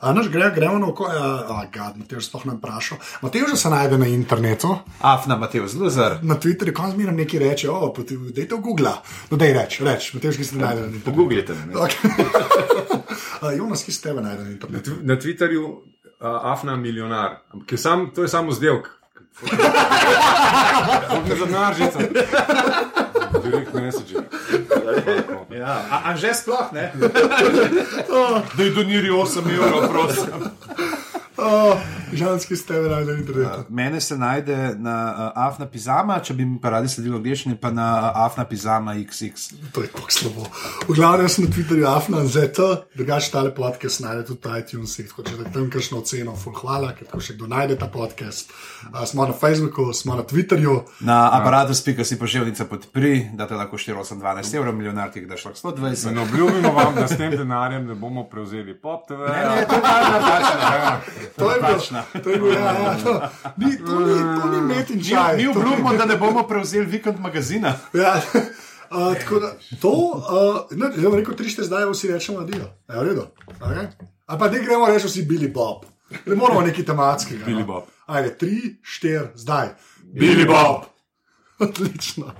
A naš gre, gremo na oko, a gad, Matej sploh ne vprašal. Matej že se najde na internetu, Afna Mateo Zluzar. na Twitterju, ko zmeraj nekaj reče, o, poti, dajte v Google. No, daj reč, reč, Matej, ki se ne najde na internetu. Pogooglite me. Okay. A, Jonas, ki se tebe najde na internetu. Na Twitterju uh, Afna milijonar, ki sam, to je samo zdevk. Ne za naržico. Direkt message. Ja, a, a že sploh ne? da je doniri 8 evrov, prosim. Ženski se tebe najde na internetu. Mene se najde na uh, Afna Pizama, če bi mi pa radi sledili angliščini, pa na uh, Afna Pizama XX. To je tako slabo. V glavnem sem na Twitterju Afna ZT, drugače tale podcast najde tudi na iTunesih, tako če da tam kakšno oceno, ful hvala, ker tako še kdo najde ta podcast. Uh, smo na Facebooku, smo na Twitterju. Na aparatu spika si pošiljnica podpri, da te lahko 412 evrov, milijonar ti jih daš lahko 120. In obljubimo vam, da s tem denarjem ne bomo prevzeli pop TV. Ne, to je pa napačno. To je bil, to je bil, ja, ja, to, ni, to ni, to ni met in Mi, čaj. mi ni- obljubimo, da ne bomo prevzeli vikend magazina. Ja, uh, tako da to, uh, ne, bom rekel, tri šte zdaj vsi rečemo adijo. Je v redu? Okay. Ali pa ne gremo reči vsi Billy Bob. Ne moramo neki tematski. Billy Bob. Ajde, tri, štir, zdaj. Billy Bob. Odlično.